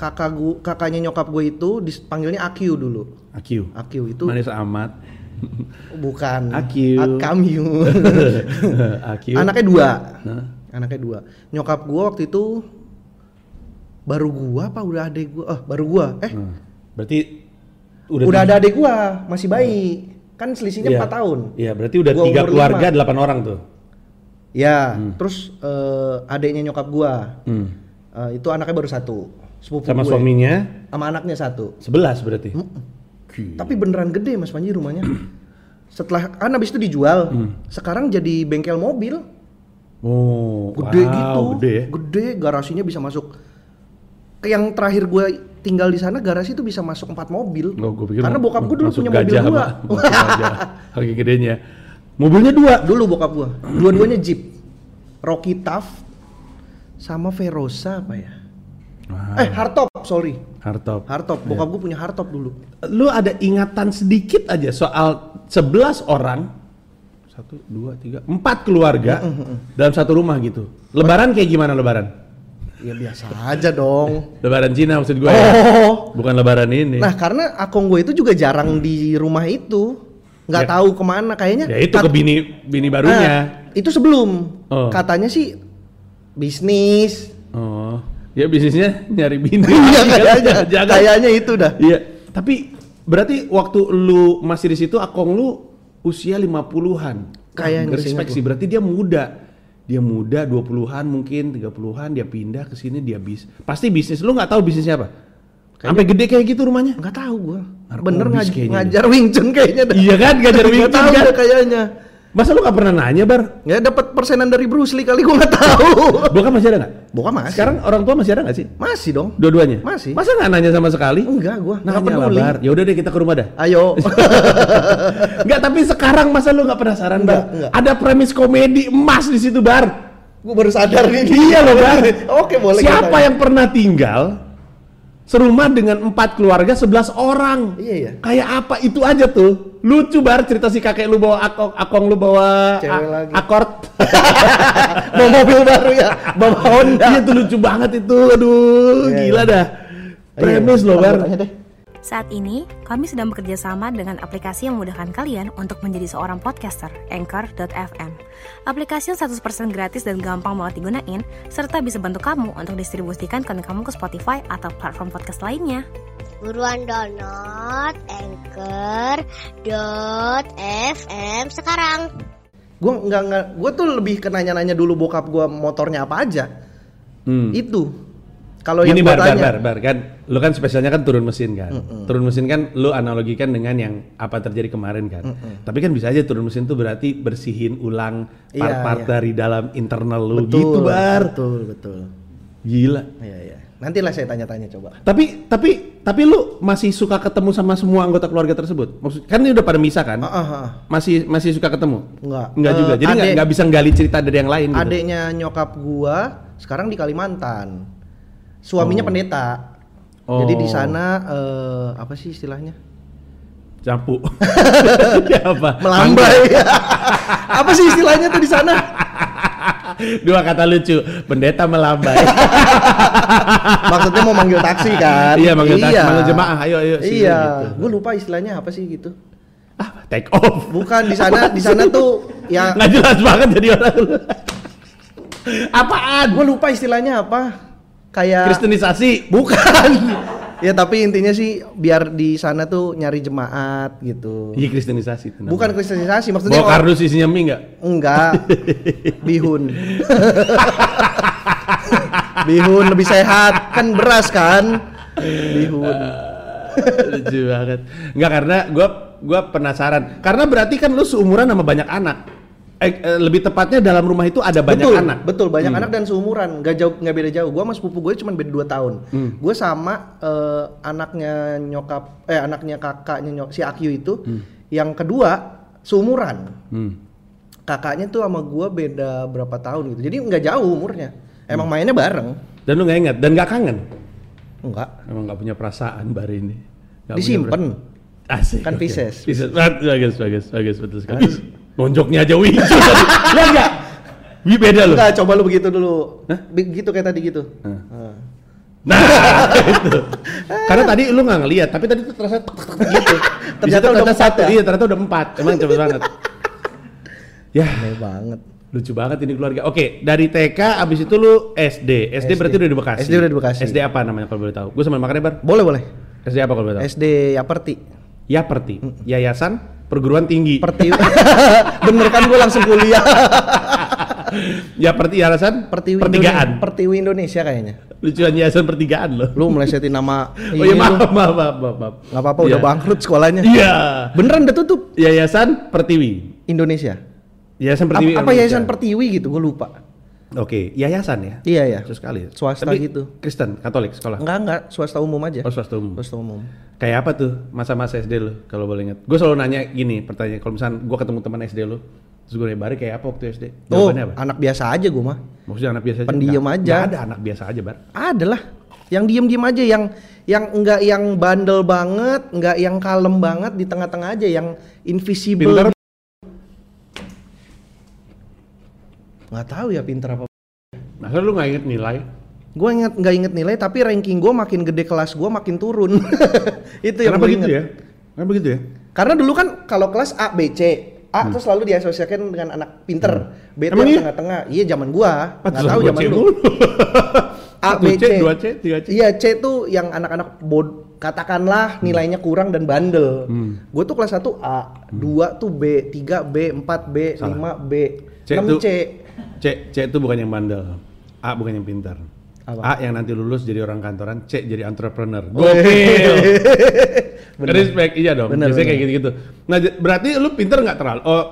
kakak gua, kakaknya nyokap gue itu dipanggilnya Akyu dulu. Akiu. Akyu itu Manis amat. bukan Akyu. Akamyu. Akiu. Anaknya dua. Nah. Anaknya dua. Nyokap gua waktu itu baru gua apa udah adek gua? Oh, baru gua. Eh, Nah, berarti udah udah, ada adek gua, masih bayi. Kan selisihnya Iya. 4 tahun. Iya, berarti udah tiga keluarga, delapan orang tuh. Ya, terus eh, adeknya nyokap gua. Hmm. eh, itu anaknya baru satu. Sepupu Sama gue. suaminya Sama anaknya satu. sebelas berarti. Gila. Tapi beneran gede Mas Panji rumahnya. Setelah kan habis itu dijual. Hmm. Sekarang jadi bengkel mobil. Oh, Gede wow, gitu. Gede ya. Gede, garasinya bisa masuk. Yang terakhir gue tinggal di sana garasi itu bisa masuk empat mobil. Oh, gua pikir Karena bokap gue dulu punya mobil gajah dua. Saking gedenya. Mobilnya dua. dulu bokap gue, dua-duanya Jeep, Rocky Tough, sama Verosa apa ya? Wow. Eh hardtop, sorry, Hardtop. hardtop. Bokap gue punya hardtop dulu. Lu ada ingatan sedikit aja soal 11 orang satu, dua, tiga, empat keluarga dalam satu rumah gitu. Lebaran kayak gimana lebaran? Ya biasa aja dong. Lebaran Cina maksud gue ya. Oh. Bukan lebaran ini. Nah karena akong gue itu juga jarang di rumah itu, nggak Ya. tahu ke mana kayaknya. ya itu ke bini bini Nah, barunya. itu sebelum. Oh. Katanya sih bisnis. Oh. Ya bisnisnya nyari bini. Iya kayaknya, kayaknya itu dah. Iya, tapi berarti waktu lu masih di situ akong lu usia 50-an. Kayaknya sih, berarti dia muda. Dia muda 20-an mungkin, 30-an dia pindah ke sini dia bis. Pasti bisnis. Lu nggak tahu bisnisnya apa? Sampai gede kayak gitu rumahnya? Nggak tahu gue. Narkobis Bener ngaj- kayaknya ngajar Wing Chun kayaknya dah. Iya kan, ngajar Wing Chun kan? kayaknya. Masa lu nggak pernah nanya, Bar? Ya dapat persenan dari Bruce Lee kali gue nggak tahu. Bokap masih ada nggak? Bokap masih. Sekarang orang tua masih ada nggak sih? masih dong. Dua-duanya? Masih. Masa nggak nanya sama sekali? Enggak gue. Nggak Nanya peduli. Bar. Ya udah deh kita ke rumah dah. Ayo. Enggak, tapi sekarang masa lu nggak penasaran, Enggak, Bar? enggak. Ada premis komedi emas di situ, Bar. gue baru sadar nih. Iya loh, Bar. Oke boleh. Siapa yang pernah tinggal serumah dengan empat keluarga 11 orang? Iya, iya. Kayak apa itu aja tuh? Lucu bar cerita si kakek lu bawa akong, akong lu bawa Cewek lagi. akord. Mau mobil baru ya, bawa Honda. Iya tuh lucu banget itu. Aduh, Iya, gila iya. dah. Premis loh, Ntar Bar. deh. Saat ini, kami sedang bekerja sama dengan aplikasi yang memudahkan kalian untuk menjadi seorang podcaster, Anchor.fm. Aplikasi yang 100% gratis dan gampang banget digunain, serta bisa bantu kamu untuk distribusikan konten kamu ke Spotify atau platform podcast lainnya. Buruan download Anchor.fm sekarang. Gue nggak nggak, gue tuh lebih ke nanya-nanya dulu bokap gue motornya apa aja. Hmm. Itu. Kalau yang gua bar, bar, bar, bar, kan, lu kan spesialnya kan turun mesin kan, turun mesin kan, lu analogikan dengan yang apa terjadi kemarin kan. Tapi kan bisa aja turun mesin tuh berarti bersihin ulang Iya, part-part iya. dari dalam internal lu betul, gitu bar. Betul, betul. Gila. Iya, iya. Nantilah saya tanya-tanya coba. Tapi tapi tapi lu masih suka ketemu sama semua anggota keluarga tersebut? Maksud kan ini udah pada misah kan? Ah, ah. Masih masih suka ketemu? Enggak. Enggak Eh, juga. Jadi nggak adek- nggak bisa gali cerita dari yang lain gitu. Adeknya nyokap gua sekarang di Kalimantan. Suaminya Oh. pendeta. Oh. Jadi di sana eh, apa sih istilahnya? Campu. ya apa? Melambai. apa sih istilahnya tuh di sana? Dua kata lucu. Pendeta melambai. Maksudnya mau manggil taksi kan? Iya, manggil taksi, manggil jemaah, ayo, ayo, sini, Iya, gitu. gue lupa istilahnya apa sih gitu. ah, take off. Bukan di sana, di sana tuh ya Nggak jelas banget jadi orang. Apaan? gue lupa istilahnya apa. Kayak Kristenisasi. bukan. ya tapi intinya sih biar di sana tuh nyari jemaat gitu. Iya kristenisasi. itu. Bukan kristenisasi maksudnya Bawa kardus isinya mie nggak? enggak bihun. bihun lebih sehat kan beras kan. Bihun. Lucu banget. Enggak karena gua gua penasaran. Karena berarti kan lu seumuran sama banyak anak. Eh, eh, lebih tepatnya dalam rumah itu ada banyak betul, anak. Betul, banyak Hmm. anak dan seumuran, nggak jauh, nggak beda jauh. Gua sama sepupu gue cuma beda 2 tahun. Hmm. Gue sama eh, anaknya nyokap, eh anaknya kakaknya nyok, si Akyu itu, yang kedua seumuran. Hmm. Kakaknya tuh sama gua beda berapa tahun gitu. Jadi nggak jauh umurnya. Emang Hmm. mainnya bareng. Dan lu nggak ingat dan nggak kangen. Enggak. Emang nggak punya perasaan bar ini. Perasaan. Asik. Kan oke. Pisces. Pisces. Bagus, bagus, bagus, betul sekali. Nonjoknya aja Wi. Lihat nggak? Wi beda lu. Enggak, coba lu begitu dulu. Begitu kayak tadi gitu. Ah. Nah, itu. Karena tadi lu nggak ngelihat, tapi tadi tuh terasa gitu. Ternyata udah empat satu, ya? iya ternyata udah empat. Emang cepet banget. Ya, Aneh banget. lucu banget ini keluarga. Oke, dari TK abis itu lu SD. SD, berarti udah di Bekasi. SD udah di Bekasi. SD apa namanya kalau boleh tahu? Gue sama makannya bar. Boleh, boleh. SD apa kalau boleh tahu? SD Yaperti. Yaperti, Yayasan Perguruan Tinggi. Perti. Bener kan gue langsung kuliah. Yaperti Yayasan Pertiwi Pertigaan. Indonesia, Pertiwi Indonesia kayaknya. Lucuan Yayasan Pertigaan loh. Lu melesetin nama Oh iya maaf, maaf, maaf, maaf, maaf. Gak apa-apa udah Iya. bangkrut sekolahnya. Iya. Beneran udah tutup Yayasan Pertiwi. Indonesia. Yayasan Apa, Pertiwi. apa Indonesia. yayasan Pertiwi gitu, gue lupa. Oke, yayasan ya. Iya ya. Khusus sekali. Swasta Tapi gitu. Kristen, Katolik sekolah. Enggak enggak, swasta umum aja. Oh, swasta umum. Swasta umum. Kayak apa tuh masa-masa SD lu kalau boleh ingat? Gue selalu nanya gini pertanyaan kalau misalnya gue ketemu teman SD lu, terus gue nanya kayak apa waktu SD? Oh, Jawabannya apa? anak biasa aja gue mah. Maksudnya anak biasa aja? Pendiam aja. nggak ada anak biasa aja, Bar. Ada lah. Yang diem-diem aja, yang yang enggak yang bandel banget, enggak yang kalem banget di tengah-tengah aja, yang invisible. Pinter Nggak tahu ya pinter apa. Masa lu nggak inget nilai? Gue inget nggak inget nilai, tapi ranking gue makin gede kelas gue makin turun. Itu yang gue gitu inget. ya? Kenapa gitu ya? Karena dulu kan kalau kelas A, B, C, A tuh selalu diasosiasikan dengan anak pinter. B itu Hmm. Yang iya? tengah-tengah. Iya zaman gua. Nggak Pantesan tahu zaman dulu. A, B, C, C. dua C, tiga C. Iya, C tuh yang anak-anak bod katakanlah nilainya kurang dan bandel. Hmm. Gue tuh kelas 1 A, 2 tuh B, 3 B, 4 B, Salah. 5 B, C 6 tuh- C. C, C itu bukan yang bandel. A bukan yang pintar. Apa? A yang nanti lulus jadi orang kantoran, C jadi entrepreneur. Oh, Gokil. Respect, iya dong. Bener, Biasanya bener. kayak gitu-gitu. Nah, berarti lu pinter nggak terlalu? Oh,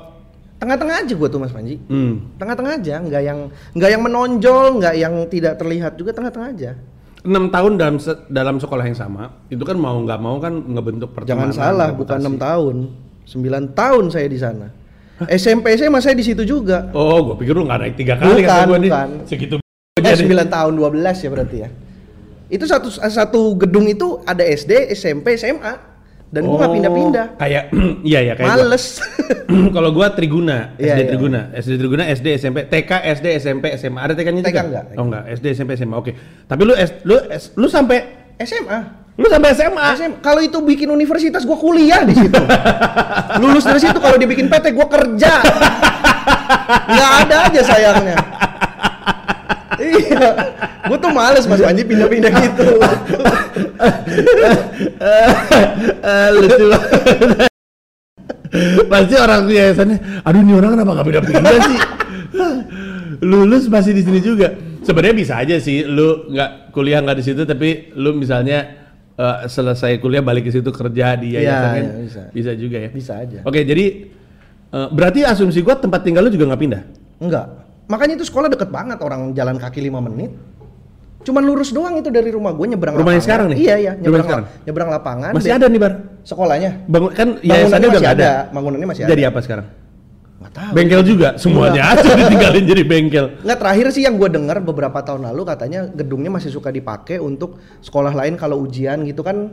Tengah-tengah aja gue tuh Mas Panji. hmm. Tengah-tengah aja, nggak yang nggak yang menonjol, nggak yang tidak terlihat juga tengah-tengah aja. 6 tahun dalam se- dalam sekolah yang sama, itu kan mau nggak mau kan ngebentuk Jangan pertemanan. salah, bukan reputasi. enam tahun, 9 tahun saya di sana. SMP SMA saya di situ juga. Oh, gua pikir lu nggak naik tiga kali Bukan, kata gua nih. bukan. Segitu Eh, aja nih. 9 tahun 12 ya berarti ya. Itu satu satu gedung itu ada SD, SMP, SMA dan gua nggak Oh, pindah-pindah. Kayak iya ya kayak. Males. Kalau gua Triguna, Iya, SD iya. Triguna, SD Triguna, SD SMP, TK, SD, SMP, SMA. Ada TK-nya TK juga? enggak. Oh enggak, SD, SMP, SMA. Oke. Tapi lu lu lu sampai SMA. Lu sampai SMA. SMA. Kalau itu bikin universitas gua kuliah di situ. Lulus dari situ kalau dibikin PT gua kerja. Nggak ada aja sayangnya. iya. Gua tuh males Mas Panji pindah-pindah gitu. Eh, lucu. Pasti orang tuh yayasannya, aduh ini orang kenapa gak pindah-pindah sih? Lulus masih di sini juga. Sebenarnya bisa aja sih, lu nggak kuliah nggak di situ, tapi lu misalnya eh, selesai kuliah balik ke situ kerja di Iya, yayasan kan? iya, bisa. juga ya. Bisa aja. Oke, jadi eh, berarti asumsi gua tempat tinggal lu juga nggak pindah? Enggak. Makanya itu sekolah deket banget orang jalan kaki 5 menit. Cuman lurus doang itu dari rumah gue nyebrang Rumahnya lapangan. sekarang nih? Iya iya, nyebrang, sekarang? la- nyebrang lapangan. Masih ada nih bar? sekolahnya. Bangun kan Bangunannya masih nggak ada. Bangunannya masih Jadi ada. apa sekarang? Nggak tahu. Bengkel juga, semuanya aja ditinggalin jadi bengkel. Nggak terakhir sih yang gue dengar beberapa tahun lalu katanya gedungnya masih suka dipakai untuk sekolah lain kalau ujian gitu kan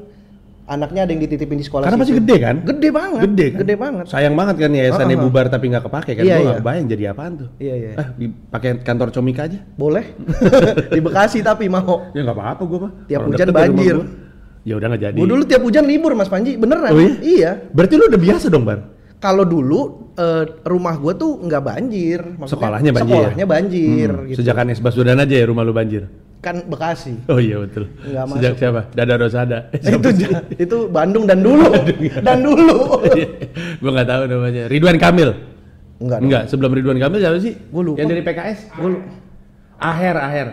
anaknya ada yang dititipin di sekolah Karena masih gede kan? Gede banget. Gede kan? Gede banget. Sayang banget kan yayasannya Ah, ah, ah. bubar tapi nggak kepake kan? Iya, iya. nggak bayang jadi apaan tuh? Iya iya. Ah, dipakai kantor comika aja? Boleh. di Bekasi tapi mau. Ya nggak apa-apa gua mah. Tiap Orang hujan banjir. Ya udah nggak jadi. Gue dulu tiap hujan libur Mas Panji, beneran. Oh iya? Iya. Berarti lu udah biasa dong, Bar? Kalau dulu eh, rumah gue tuh nggak banjir. Maksudnya, Sekolahnya banjir. Sekolahnya banjir. Hmm, gitu. Sejak Anies Baswedan aja ya rumah lu banjir. kan Bekasi. Oh iya betul. Nggak Sejak masuk. siapa? Dada Rosada. Itu sih? itu Bandung dan dulu. dan dulu. Gua nggak tahu namanya. Ridwan Kamil. Enggak. Enggak, sebelum Ridwan Kamil siapa sih? Gua lupa. Yang dari PKS? Gue Aher, Aher.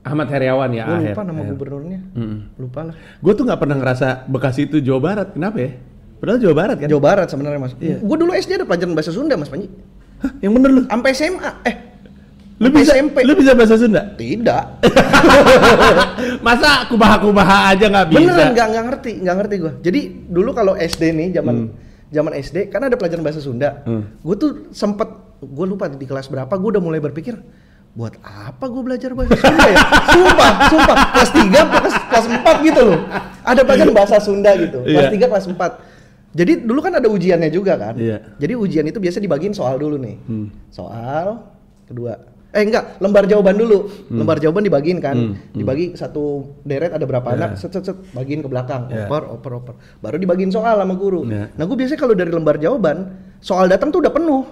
Ahmad Heriawan ya, Aher. lupa nama gubernurnya. Mm-mm. Lupa lah. Gue tuh nggak pernah ngerasa Bekasi itu Jawa Barat. Kenapa ya? Padahal Jawa Barat kan? Jawa Barat sebenarnya Mas. Iya. Gue dulu SD ada pelajaran bahasa Sunda Mas Panji. Hah, yang bener lu? Sampai SMA. Eh, Lu bisa, SMP. lu bisa bahasa Sunda? Tidak. Masa kubaha-kubaha aja nggak bisa? Beneran nggak nggak ngerti, nggak ngerti gue. Jadi dulu kalau SD nih zaman Hmm. zaman SD kan ada pelajaran bahasa Sunda. Hmm. Gue tuh sempet gue lupa di kelas berapa gue udah mulai berpikir buat apa gue belajar bahasa Sunda ya? sumpah, sumpah. Kelas 3 kelas kelas 4 gitu loh. Ada pelajaran bahasa Sunda gitu. Kelas Iya. 3 kelas 4. Jadi dulu kan ada ujiannya juga kan. Iya. Jadi ujian itu biasa dibagiin soal dulu nih. Hmm. Soal kedua. Eh enggak, lembar jawaban dulu. Lembar jawaban dibagiin kan. Hmm, hmm. Dibagi satu deret ada berapa Iya. anak, set set set bagiin ke belakang. Iya. Oper, oper, oper. Baru dibagiin soal sama guru. Iya. Nah, gue biasanya kalau dari lembar jawaban, soal datang tuh udah penuh.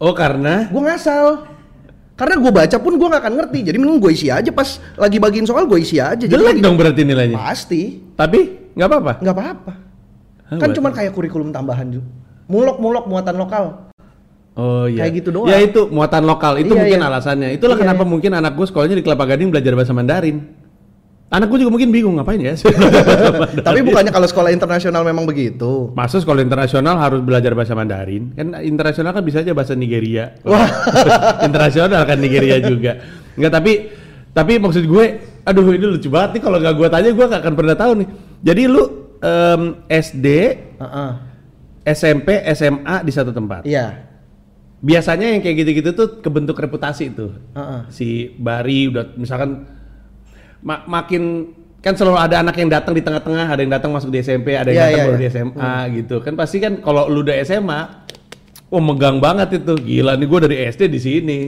Oh karena Gue ngasal. Karena gue baca pun gue gak akan ngerti. Jadi mending gue isi aja pas lagi bagiin soal gue isi aja. Jadi jelek dong berarti nilainya. Pasti. Tapi nggak apa-apa. nggak apa-apa. Hah, Kan cuman kayak kurikulum tambahan juga. Mulok-mulok muatan lokal. Oh iya. Kayak gitu doang. Ya itu muatan lokal itu Iya, mungkin iya. alasannya. Itulah Iya, kenapa iya. mungkin anak gue sekolahnya di Kelapa Gading belajar bahasa Mandarin. Anak gue juga mungkin bingung ngapain ya. Tapi bukannya kalau sekolah internasional memang begitu. Masa sekolah internasional harus belajar bahasa Mandarin? Kan internasional kan bisa aja bahasa Nigeria. Wah. internasional kan Nigeria juga. Enggak tapi tapi maksud gue, aduh ini lucu banget nih kalau nggak gue tanya gue nggak akan pernah tahu nih. Jadi lu em, SD, Heeh. SMP, SMA di satu tempat. Iya. Biasanya yang kayak gitu-gitu tuh kebentuk reputasi tuh. Heeh. Si Bari udah misalkan ma- makin kan selalu ada anak yang datang di tengah-tengah, ada yang datang masuk di SMP, ada yang Iya, datang iya, baru iya. di SMA gitu. Kan pasti kan kalau lu udah SMA, oh megang banget itu. Gila nih gue dari SD di sini.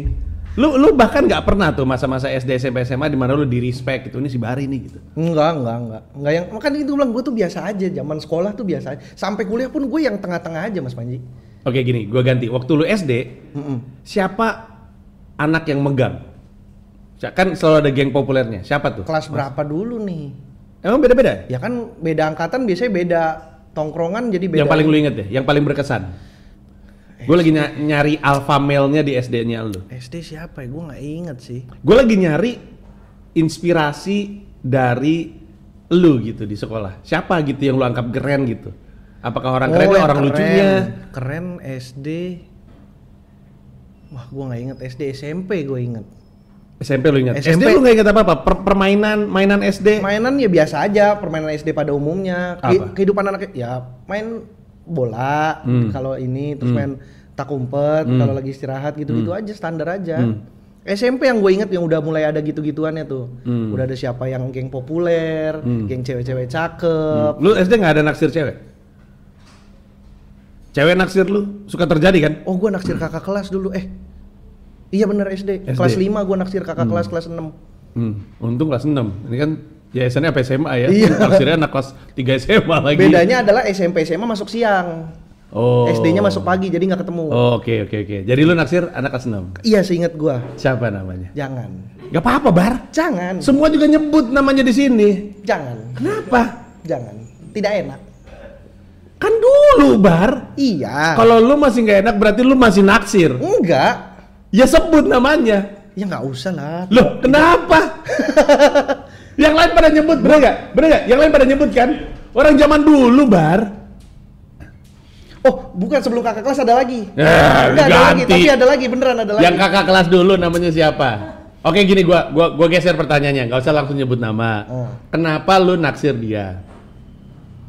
Lu lu bahkan nggak pernah tuh masa-masa SD SMP SMA di mana lu di respect gitu ini si Bari nih gitu. Enggak, enggak, enggak. Enggak yang makanya itu bilang gue tuh biasa aja. Zaman sekolah tuh biasa aja. Sampai kuliah pun gue yang tengah-tengah aja, Mas Panji. Oke gini, gue ganti. Waktu lu SD, Mm-mm. siapa anak yang megang? Kan selalu ada geng populernya. Siapa tuh? Kelas berapa dulu nih? Emang beda-beda? Ya kan beda angkatan biasanya beda tongkrongan jadi beda. Yang paling lu inget deh, yang paling berkesan. Gue lagi ny- nyari alpha male-nya di SD-nya lu. SD siapa ya? Gue nggak inget sih. Gue lagi nyari inspirasi dari lu gitu di sekolah. Siapa gitu yang lu anggap keren gitu? Apakah orang keren, Oh, yang orang keren. lucunya? Keren SD. Wah, gue nggak inget SD, SMP gue inget. SMP lu ingat? SMP. SD lu nggak ingat apa-apa? Per- permainan, mainan SD? Mainan ya biasa aja, permainan SD pada umumnya. Apa? kehidupan anak ya main bola Hmm. kalau ini terus Hmm. main tak umpet Hmm. kalau lagi istirahat gitu-gitu aja standar aja. Hmm. SMP yang gue inget yang udah mulai ada gitu-gituannya tuh. Hmm. Udah ada siapa yang geng populer, Hmm. geng cewek-cewek cakep. Lu SD nggak ada naksir cewek? Cewek naksir lu suka terjadi kan? Oh, gue naksir kakak kelas dulu. Eh. Iya bener SD. SD. Kelas 5 gue naksir kakak kelas kelas 6. Hmm, untung kelas 6. Ini kan yayasannya apa SMA ya? Iya. Naksirnya anak kelas 3 SMA lagi. Bedanya adalah SMP SMA masuk siang. Oh. SD-nya masuk pagi jadi nggak ketemu. Oh, Oke oke oke. Jadi lu naksir anak kelas 6. Iya seinget gua. Siapa namanya? Jangan. Gak apa-apa, Bar. Jangan. Semua juga nyebut namanya di sini. Jangan. Kenapa? Jangan. Tidak enak. Kan dulu, Bar. Iya. Kalau lu masih nggak enak berarti lu masih naksir. enggak, Ya sebut namanya. Ya nggak usah lah. Loh, kenapa? yang lain pada nyebut, bener nggak? Bener nggak? Yang lain pada nyebut kan? Orang zaman dulu, Bar. Oh, bukan sebelum kakak kelas ada lagi. Ya, Enggak ada lagi, tapi ada lagi beneran ada lagi. Yang kakak kelas dulu namanya siapa? Oke gini gua gua gua geser pertanyaannya, nggak usah langsung nyebut nama. Oh. Kenapa lu naksir dia?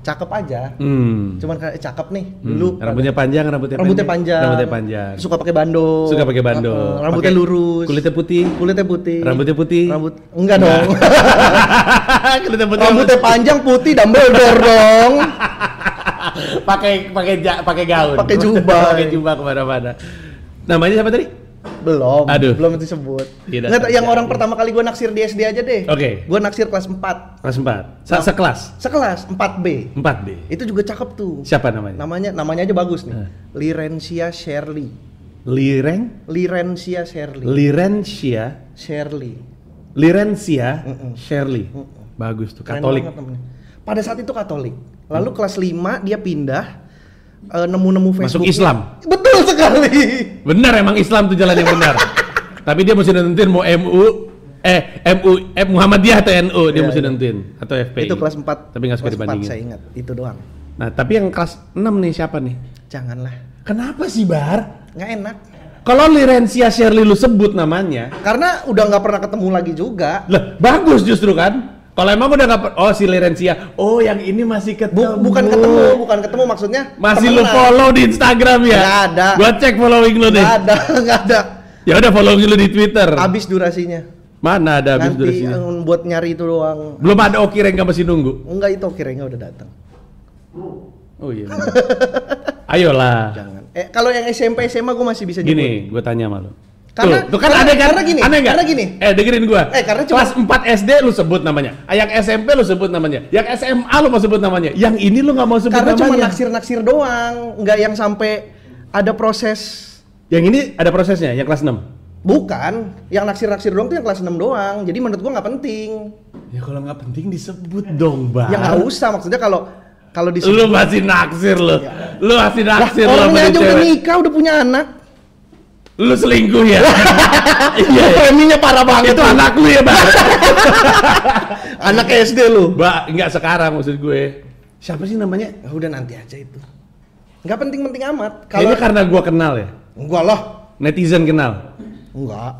Cakep aja. Hmm. Cuman kayak cakep nih Hmm, dulu. rambutnya panjang, rambutnya, rambutnya panjang. Rambutnya panjang. Suka pakai bando. Suka pakai bando. Rambutnya Pakai- lurus. Kulitnya putih. Kulitnya putih. Rambutnya putih. Rambut enggak dong. kulitnya putih. rambutnya panjang putih Dumbledore dong. pakai pakai pakai gaun. Pakai jubah. pakai jubah ke mana-mana. Namanya siapa tadi? Belum. Aduh. Belum disebut. Tidak Nggak, yang orang pertama kali gua naksir di SD aja deh. Oke. Gua naksir kelas 4. Kelas 4. Sa sekelas. Sekelas 4B. 4 deh. Itu juga cakep tuh. Siapa namanya? Namanya namanya aja bagus nih. Eh. Lirencia Shirley. Lireng, Lirencia Shirley. Lirencia, Shirley. Lirencia. Shirley. Mm-mm. Bagus tuh, Katolik. banget. Pada saat itu Katolik. Lalu kelas 5 dia pindah eh, nemu-nemu Facebook. Masuk Islam. Betul sekali. Benar emang Islam tuh jalan yang benar. Tapi dia mesti nentuin mau MU eh MU eh, Muhammadiyah atau NU dia Iya, mesti iya. nentuin atau FPI. Itu kelas 4. Tapi nggak suka kelas 4 dibandingin. saya ingat. Itu doang. Nah, tapi yang kelas 6 nih siapa nih? Janganlah. Kenapa sih, Bar? Nggak enak. Kalau Lirencia Shirley lu sebut namanya, Karena udah nggak pernah ketemu lagi juga. lah bagus justru kan? Kalau emang udah nggak oh si Lirencia, oh yang ini masih Bu- ketemu. bukan ketemu, bukan ketemu maksudnya. Masih lu follow di Instagram ya? Nggak ada. Gua cek following lu deh. Nggak ada, nggak ada. Ya udah following lu di Twitter. Habis durasinya. Mana ada habis Nanti durasinya? eh, buat nyari itu doang. Belum ada Oki Rengga masih nunggu. Enggak itu kira udah datang. Oh iya. Ayolah. Jangan. Eh kalau yang SMP SMA gue masih bisa. Gini, gue tanya sama lu. Karena- tuh, kan karena- aneh kan? karena gini, aneh nggak? karena gini. Eh dengerin gua. Eh, karena cuma- kelas 4 SD lu sebut namanya. Yang SMP lu sebut namanya. Yang SMA lu mau sebut namanya. Yang ini lu nggak mau sebut Karena cuma namanya. naksir-naksir doang, nggak yang sampai ada proses Yang ini ada prosesnya, yang kelas 6. Bukan, yang naksir-naksir doang tuh yang kelas 6 doang. Jadi menurut gua nggak penting. Ya kalau nggak penting disebut dong, Bang. Ya nggak usah maksudnya kalau kalau di Lu masih naksir lu. Lu masih Lah, naksir lu sama orangnya aja udah nikah, udah punya anak. Lu selingkuh ya? Iya. ya. Preminya parah banget Itu anak lu ya, Bang. Anak SD lu. Mbak, nggak sekarang maksud gue. Siapa sih namanya? Ya udah nanti aja itu. Nggak penting-penting amat. Kalau karena gua kenal ya. enggak lah, Netizen kenal. enggak.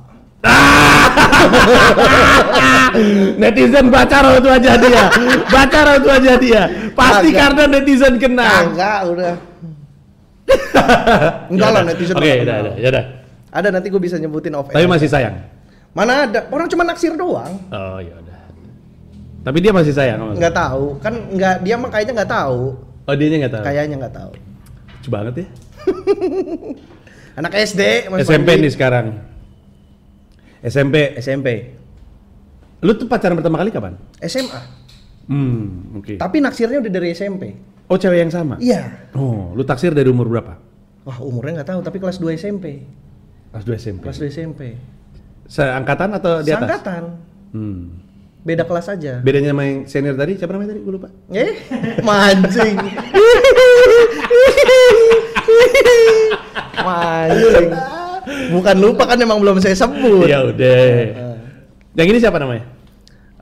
netizen baca raut wajah dia. Baca raut wajah dia. Pasti Kagak. karena netizen kenal. Enggak, udah. enggak lah netizen. Oke, nggak udah, udah. Ada nanti gue bisa nyebutin off Tapi masih sayang. Mana ada? Orang cuma naksir doang. Oh, ya udah. Tapi dia masih sayang sama? Nggak tahu. Kan nggak dia mah kayaknya nggak tahu. Oh, dianya nggak tahu. Kayaknya nggak tahu. Lucu banget ya. Anak SD, Mas SMP Panji. nih sekarang. SMP. SMP. Lu tuh pacaran pertama kali kapan? SMA. Hmm, oke. Tapi naksirnya udah dari SMP. Oh, cewek yang sama? Iya. Oh, lu taksir dari umur berapa? Wah, umurnya nggak tahu, tapi kelas 2 SMP. Kelas 2 SMP. Kelas 2 SMP. Seangkatan atau di atas? Sangkatan. Hmm. Beda kelas aja. Bedanya sama yang senior tadi, siapa namanya tadi? Gue lupa. Eh, mancing. mancing. Bukan lupa kan emang belum saya sebut. Ya udah. Yang ini siapa namanya?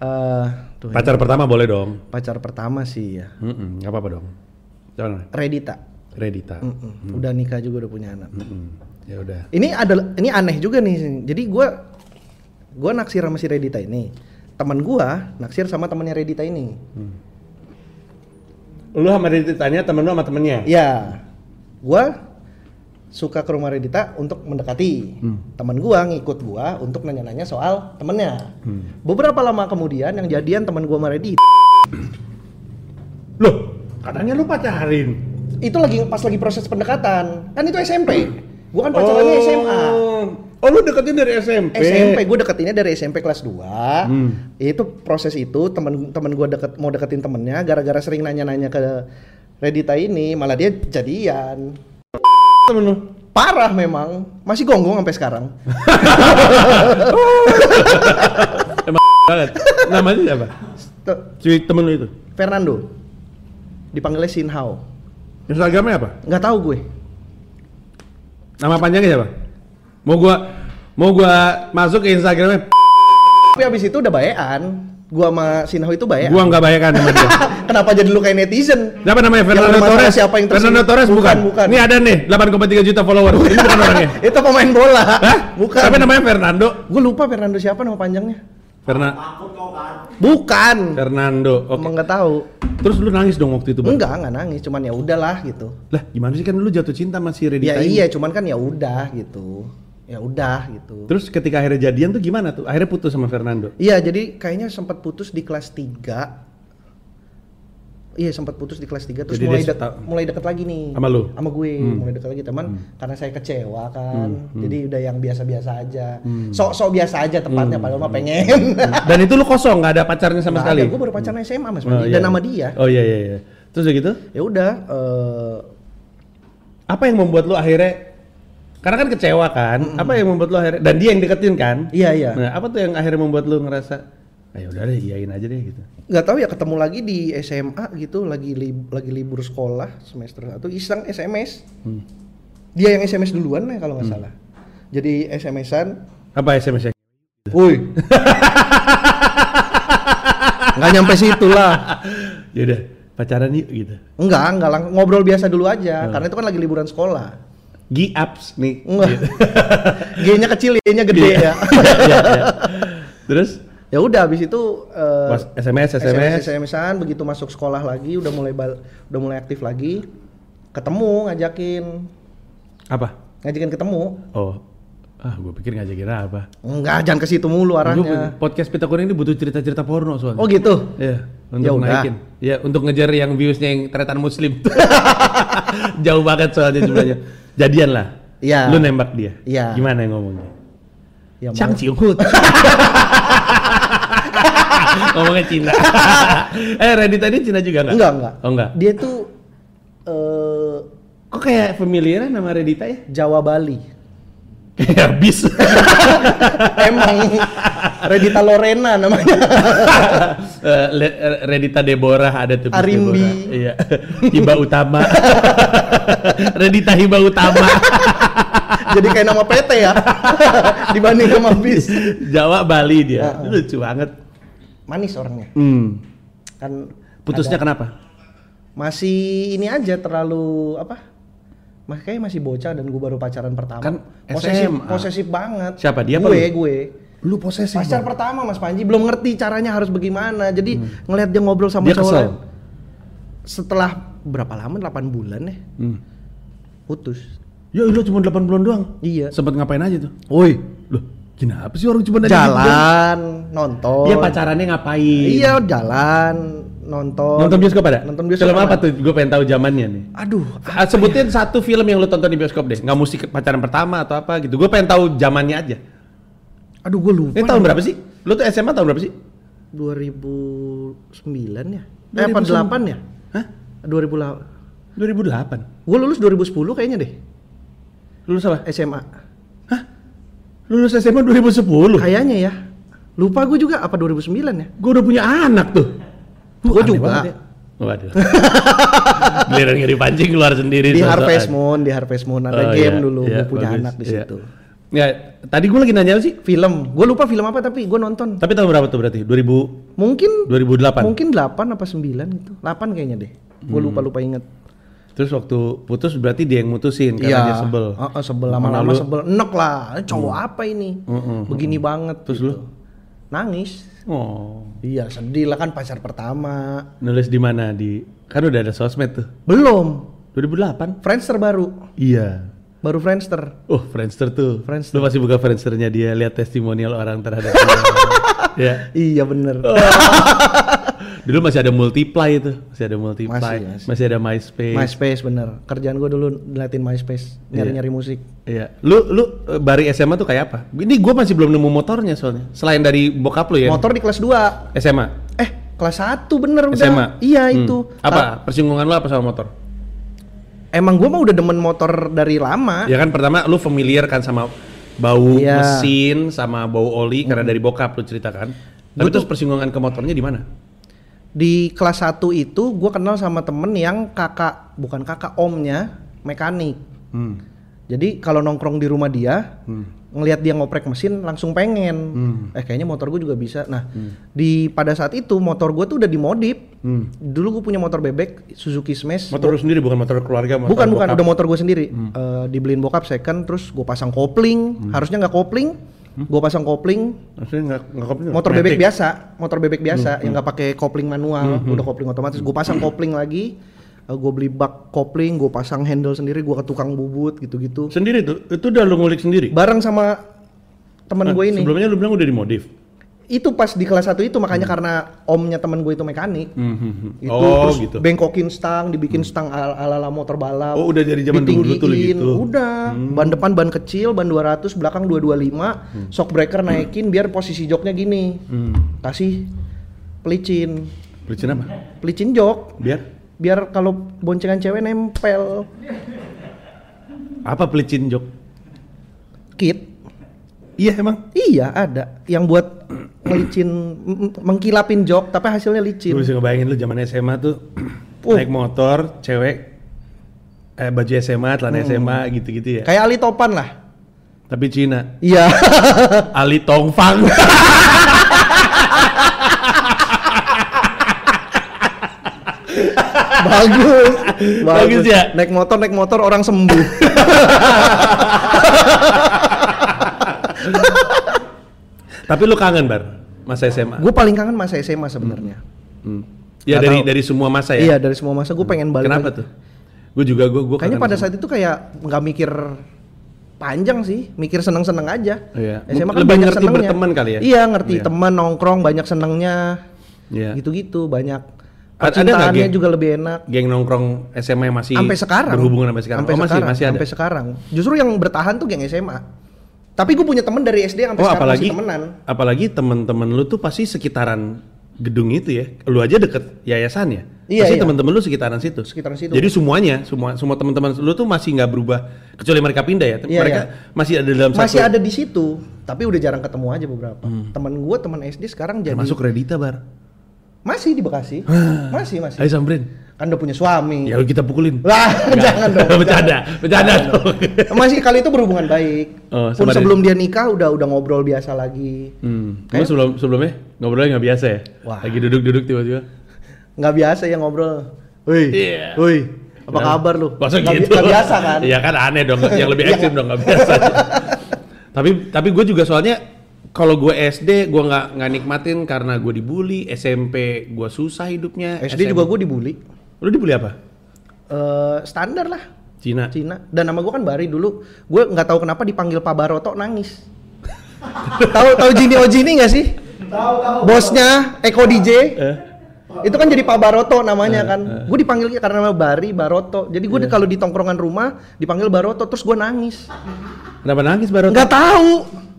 Eh, tuh, Pacar pertama boleh dong. pacar pertama sih ya. Mm nggak apa-apa dong. Siapa namanya? Redita. Redita. Mm-mm. Udah nikah juga udah punya anak. Mm-mm. Ya udah. Ini ada ini aneh juga nih. Jadi gua gua naksir sama si Redita ini. Temen gua naksir sama temennya Redita ini. Lu sama Reditanya temen lu sama temennya? Ya, gua suka ke rumah Redita untuk mendekati. Hmm. Temen gua ngikut gua untuk nanya-nanya soal temennya. Hmm. Beberapa lama kemudian yang jadian temen gua sama Redita Loh, katanya lu pacarin. itu lagi pas lagi proses pendekatan. Kan itu SMP. Gua kan pacarannya SMA. Oh, lu deketin dari SMP? SMP gue deketinnya dari SMP kelas 2 Hmm. itu proses itu temen-temen gue deket mau deketin temennya gara-gara sering nanya-nanya ke Redita ini malah dia jadian Temen lu? parah memang masih gonggong sampai sekarang Emang banget. Namanya siapa? Si temen lu itu? Fernando dipanggilnya Sinhao Instagramnya apa? nggak tahu gue Nama panjangnya siapa? Mau gua Mau gua masuk ke Instagramnya, Tapi abis itu udah baean. Gua sama Sinho itu baean. gua nggak bayarkan sama dia. Kenapa jadi lu kayak netizen? Siapa namanya? Fernando Torres. siapa yang tersinggung? Fernando Torres bukan. Bukan, bukan. Ini ada nih 8,3 juta follower. Ini bukan orangnya. itu pemain bola. Hah? Bukan. Tapi namanya Fernando. Gue lupa Fernando siapa nama panjangnya. Ferna Bukan. Fernando. Oke. Emang nggak tahu. Terus lu nangis dong waktu itu, Bang? Enggak, enggak nangis, cuman ya udahlah gitu. Lah, gimana sih kan lu jatuh cinta sama si Redita Ya ini? iya, cuman kan ya udah gitu. Ya udah gitu. Terus ketika akhirnya jadian tuh gimana tuh? Akhirnya putus sama Fernando. Iya, jadi kayaknya sempat putus di kelas 3. Iya, sempat putus di kelas 3 terus Jadi mulai dia dek, ta- mulai deket lagi nih. Sama lu? Sama gue, Hmm. mulai deket lagi teman karena saya kecewa kan. Hmm, Jadi udah yang biasa-biasa aja. Sok-sok biasa aja tepatnya padahal mah pengen. Dan itu lu kosong, nggak ada pacarnya sama Nggak sekali. ada, gue baru pacaran SMA Mas Oh, iya. dan nama dia. Oh iya iya iya. Terus udah gitu? Ya udah eh, Apa yang membuat lu akhirnya karena kan kecewa kan? Apa yang membuat lu akhirnya dan dia yang deketin kan? Iya, iya. Nah, apa tuh yang akhirnya membuat lu ngerasa ayo udah deh iyain aja deh gitu. nggak tahu ya ketemu lagi di SMA gitu lagi lib- lagi libur sekolah semester satu iseng SMS Hmm. dia yang SMS duluan ya kalau nggak salah jadi SMS-an Apa SMS-nya? woi nggak nyampe situ lah ya udah pacaran yuk gitu. enggak enggak lang- ngobrol biasa dulu Hmm. aja karena itu kan lagi liburan sekolah Gi apps nih. enggak Gitu. G-nya kecil Y-nya gede Iya. ya Iya, iya. Terus ya udah habis itu eh, Pas SMS SMS. SMS-an begitu masuk sekolah lagi udah mulai bal- udah mulai aktif lagi ketemu ngajakin apa? ngajakin ketemu Oh. Ah, gue pikir ngajakin apa. enggak jangan ke situ mulu Gua- arahnya podcast Pita Kuning ini butuh cerita-cerita porno soalnya. oh gitu Ya untuk udah. naikin. Ya, untuk ngejar yang viewsnya yang tretan muslim. Jauh banget soalnya jumlahnya. Jadian lah. Iya. Lu nembak dia. Iya. Gimana yang ngomongnya? ya Ciukut. ngomongnya Cina. eh, Reddit tadi Cina juga enggak? enggak enggak Oh, enggak. dia tuh eh Kok kayak familiar nama Reddita ya? Jawa Bali Kayak bis. emang Redita Lorena namanya Eh, Le- eh, Redita Deborah ada tuh. Arimbi. Deborah. Iya. Hiba Utama. Redita Hiba Utama. jadi kayak nama PT ya dibanding sama bis Jawa Bali dia. Heeh. Lucu banget. Manis orangnya Hmm. kan Putusnya ada- kenapa? masih ini aja terlalu apa Mas kayak masih bocah dan gue baru pacaran pertama. Kan posesif, SMA. posesif banget. Siapa, dia Gue, lu? gue. Lu posesif. Pacar pertama Mas Panji belum ngerti caranya harus bagaimana. Jadi ngelihat dia ngobrol sama Dia cowok kesel? Setelah berapa lama? 8 bulan ya Hmm. putus. Ya lu cuma 8 bulan doang. Iya. Sempet ngapain aja tuh? Woi, Loh, kenapa sih orang cuma ada gitu jalan, nonton. Dia pacarannya ngapain? Iya, jalan, nonton. Nonton bioskop ada? Nonton bioskop Film apa tuh? Gue pengen tahu zamannya nih. Aduh, Ah, sebutin satu film yang lu tonton di bioskop deh. Nggak mesti pacaran pertama atau apa gitu. Gue pengen tahu zamannya aja. aduh gue lupa. Ini tahun berapa sih? Lu tuh SMA tahun berapa sih? 2009 ya? Eh, apa 2009? 8 ya? Hah? 2008. 2008. Gue lulus 2010 kayaknya deh, Lulus apa? SMA. Lulus SMA 2010. Kayaknya ya. Lupa gue juga apa 2009 ya? Gue udah punya anak tuh. Gue Aneh juga. ya. Waduh. Giliran nggak dipancing keluar sendiri. Di. Harvest Moon, di Harvest Moon ada Oh, game iya, dulu, iya, gue punya bagus, anak di iya. situ. Ya, tadi gue lagi nanya sih? Film, gue lupa film apa tapi gue nonton. Tapi tahun berapa tuh berarti? 2000 Mungkin 2008. mungkin 8 apa 9 gitu. 8 kayaknya deh. Gue Hmm. lupa lupa inget. Terus waktu putus berarti dia yang mutusin karena dia sebel. Heeh, sebel Mana lama-lama sebel. Enek lah, cowok apa ini? Mm-mm, Begini banget. Terus gitu. lu? Nangis. Oh. Iya, sedih lah kan pacar pertama. Nulis di mana? Di kan udah ada sosmed tuh. Belum. 2008. Friendster baru. Iya. Baru Friendster. Oh, Friendster tuh. Friendster. Lu pasti buka Friendsternya dia lihat testimonial orang terhadap dia. ya. Iya bener. Dulu masih ada multiply itu, masih ada multiply, Masih, masih, masih. ada MySpace. MySpace bener. Kerjaan gue dulu ngeliatin MySpace, nyari-nyari musik. Iya. Lu lu eh, bari SMA tuh kayak apa? Ini gue masih belum nemu motornya soalnya. Selain dari bokap lu ya. Motor di kelas 2 SMA. Eh, kelas 1 bener udah. SMA. Iya Hmm. itu. Apa? Persinggungan lu apa sama motor? Emang gue mah udah demen motor dari lama. Ya kan pertama lu familiar kan sama bau Iya. mesin sama bau oli karena dari bokap lu ceritakan. Tapi Gua terus persinggungan ke motornya di mana? Di kelas 1 itu gue kenal sama temen yang kakak, bukan kakak omnya, mekanik. Hmm. Jadi kalau nongkrong di rumah dia, Hmm. ngelihat dia ngoprek mesin langsung pengen. Hmm. Eh kayaknya motor gue juga bisa. Nah, di pada saat itu motor gue tuh udah dimodif. Hmm. Dulu gue punya motor bebek Suzuki Smash. Motor lu sendiri bukan motor keluarga, motor bukan bukan bokap. udah motor gue sendiri. Eh, dibeliin bokap second terus gue pasang kopling. Harusnya nggak kopling. Gue pasang kopling. Maksudnya nggak nggak kopling, Motor bebek matic. biasa, motor bebek biasa yang nggak pakai kopling manual, udah kopling otomatis. Gue pasang kopling lagi. gue beli bak kopling, gue pasang handle sendiri, gue ke tukang bubut gitu-gitu. Sendiri tuh, itu udah lu ngulik sendiri. Bareng sama temen Ah, gue ini. Sebelumnya lu bilang udah dimodif. Itu pas di kelas 1 itu makanya karena omnya temen gue itu mekanik. Hmm, hmm, hmm. Itu oh terus gitu. bengkokin stang, dibikin stang ala ala motor balap. Oh, udah dari zaman dulu tuh gitu. Udah. Ban depan ban kecil, ban 200, belakang 225, shock breaker naikin biar posisi joknya gini. Hmm. Kasih pelicin. Pelicin apa? Pelicin jok Biar biar kalau boncengan cewek nempel. apa pelicin jok? Kit. Iya emang. Iya, ada yang buat ngelicin m- mengkilapin jok tapi hasilnya licin. Gue bisa ngebayangin lu zaman SMA tuh Uh. naik motor, cewek eh baju SMA, celana Hmm. SMA gitu-gitu ya. Kayak Ali Topan lah. Tapi Cina. Iya. Ali Tongfang. bagus. Bagus ya? Naik motor naik motor orang sembuh. Tapi lu kangen bar masa SMA. gue paling kangen masa SMA sebenarnya. Hmm. Ya Nggak dari tahu. dari semua masa ya. Iya dari semua masa gue pengen balik. Kenapa lagi. tuh? Gue juga gue gue Kayaknya pada saat itu kayak nggak mikir panjang sih, mikir seneng-seneng aja. Iya. SMA kan Lebih banyak ngerti senengnya. berteman kali ya? Iya ngerti Iya. teman nongkrong banyak senengnya. Iya. Gitu-gitu banyak. Percintaannya juga lebih enak. geng nongkrong SMA yang masih Sampai sekarang. berhubungan sampai sekarang. Sampai oh, masih sekarang. masih ada. Sampai sekarang. Justru yang bertahan tuh geng SMA. Tapi gue punya temen dari SD sampai Oh sekarang apalagi masih temenan. apalagi temen-temen lu tuh pasti sekitaran gedung itu ya. Lu aja deket yayasan ya. Iya, pasti iya. temen-temen lu sekitaran situ. Sekitaran situ. Jadi semuanya, semua semua teman-teman lu tuh masih nggak berubah kecuali mereka pindah ya. Iya, mereka iya. masih ada dalam Masih satu. ada di situ, tapi udah jarang ketemu aja beberapa. Temen gue, temen SD sekarang jadi Masuk Redita bar. masih di Bekasi. masih masih. Ayo samperin. Kan udah punya suami. Ya kita pukulin. Lah, jangan dong. bercanda, bercanda dong. Masih kali itu berhubungan baik. Oh, Pun sebelum dia nikah udah udah ngobrol biasa lagi. Hmm. Kayak- Lu sebelum sebelumnya ngobrolnya nggak biasa ya? Wah. Lagi duduk-duduk tiba-tiba. Nggak biasa ya ngobrol. Woi, Iya. woi, apa Nah, kabar lu? Masa bi- gitu? nggak biasa kan? Iya kan aneh dong, yang lebih Iya. ekstrim dong nggak biasa. tapi tapi gue juga soalnya kalau gue SD gue nggak nggak nikmatin karena gue dibully, SMP gue susah hidupnya. SD juga gue dibully. Lu dibully apa? Eh, standar lah Cina. Cina. Dan nama gue kan Bari dulu. Gue nggak tahu kenapa dipanggil Pak Baroto nangis. tahu tahu Jini Ojini nggak sih? Tahu tahu. Bosnya Eko DJ. Eh? Itu kan jadi Pak Baroto namanya kan. Gue dipanggilnya karena nama Bari Baroto. Jadi gue kalau di tongkrongan rumah dipanggil Baroto terus gue nangis. Kenapa nangis baru? Nggak tahu.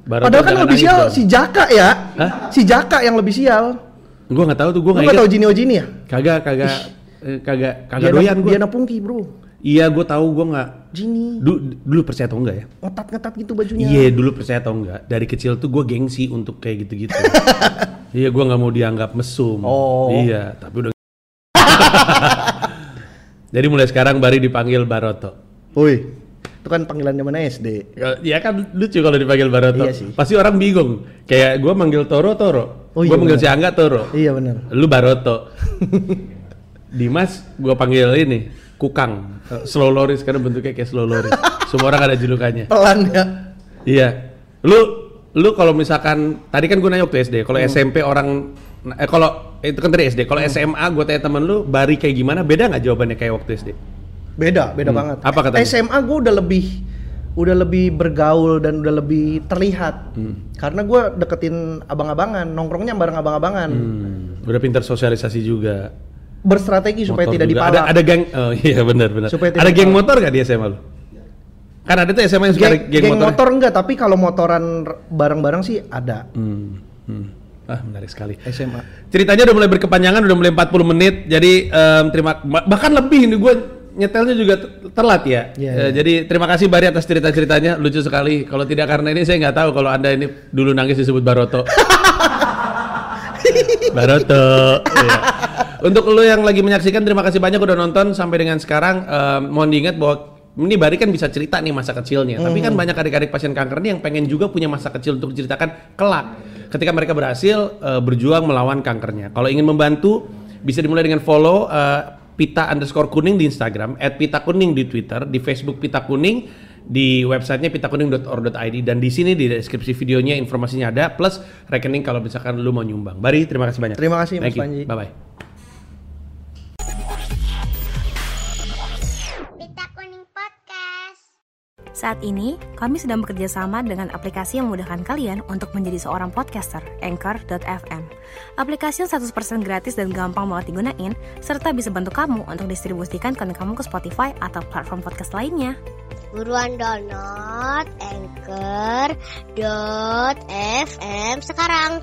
Baroto Padahal kan lebih sial dong. si Jaka ya. Hah? Si Jaka yang lebih sial. Gue nggak tahu tuh, gue nggak tahu. Jini Ojini ya? Kagak, kagak, eh, kagak, kagak Diana- doyan gue. Diana Pungki bro. Iya, gue tahu gue nggak. Jini. Dulu, dulu percaya atau enggak ya? Ngetat-ngetat gitu bajunya. Iya dulu percaya atau enggak Dari kecil tuh gue gengsi untuk kayak gitu-gitu Iya gue nggak mau dianggap mesum Oh. Iya tapi udah Jadi mulai sekarang Bari dipanggil Baroto Woi, itu kan panggilan zaman SD. Ya kan lucu kalau dipanggil Baroto Iya sih. Pasti orang bingung Kayak gue manggil Toro Toro Oh, Gue iya manggil benar. si Angga Toro Iya benar. Lu Baroto Dimas gue panggil ini Kukang Slow Loris karena bentuknya kayak slow Loris Semua orang ada julukannya Pelan ya. Iya. Lu lu kalau misalkan tadi kan gue nanya waktu SD, Hmm. kalau SMP orang eh kalau itu kan tadi SD, kalau SMA gue tanya temen lu Bari kayak gimana? Beda nggak jawabannya kayak waktu SD? Beda, beda Hmm. banget. Apa katanya? SMA gue udah lebih udah lebih bergaul dan udah lebih terlihat. Hmm. Karena gue deketin abang-abangan, nongkrongnya bareng abang-abangan. Hmm, udah pintar sosialisasi juga. Berstrategi supaya Motor tidak juga. dipalak. Ada, ada geng, oh iya benar benar. Supaya Ada geng dipalak. motor gak di SMA lu? Kan ada tuh SMA yang suka geng, geng, geng motor. motor enggak, tapi kalau motoran bareng-bareng sih ada. Hmm, hmm. Ah menarik sekali. SMA. Ceritanya udah mulai berkepanjangan, udah mulai 40 menit. Jadi em, terima bah- bahkan lebih ini gue nyetelnya juga te- telat ya. Eh, iya. Jadi terima kasih Bari atas cerita-ceritanya, lucu sekali. Kalau tidak karena ini saya nggak tahu kalau anda ini dulu nangis disebut Baroto. Baroto. Iya. Untuk lo yang lagi menyaksikan terima kasih banyak udah nonton sampai dengan sekarang. Em, mohon diingat bahwa ini Bari kan bisa cerita nih masa kecilnya, tapi kan banyak adik-adik pasien kanker nih yang pengen juga punya masa kecil untuk diceritakan kelak ketika mereka berhasil eh, berjuang melawan kankernya. Kalau ingin membantu bisa dimulai dengan follow eh, pita underscore kuning di Instagram, at pita kuning di Twitter, di Facebook pita kuning, di websitenya pitakuning.or.id dan di sini di deskripsi videonya informasinya ada plus rekening kalau misalkan lu mau nyumbang. Bari terima kasih banyak. Terima kasih, Mas Thank. Panji. Bye bye. Saat ini, kami sedang bekerja sama dengan aplikasi yang memudahkan kalian untuk menjadi seorang podcaster, Anchor.fm. Aplikasi yang 100% gratis dan gampang banget digunain, serta bisa bantu kamu untuk distribusikan konten kamu ke Spotify atau platform podcast lainnya. Buruan download Anchor.fm sekarang.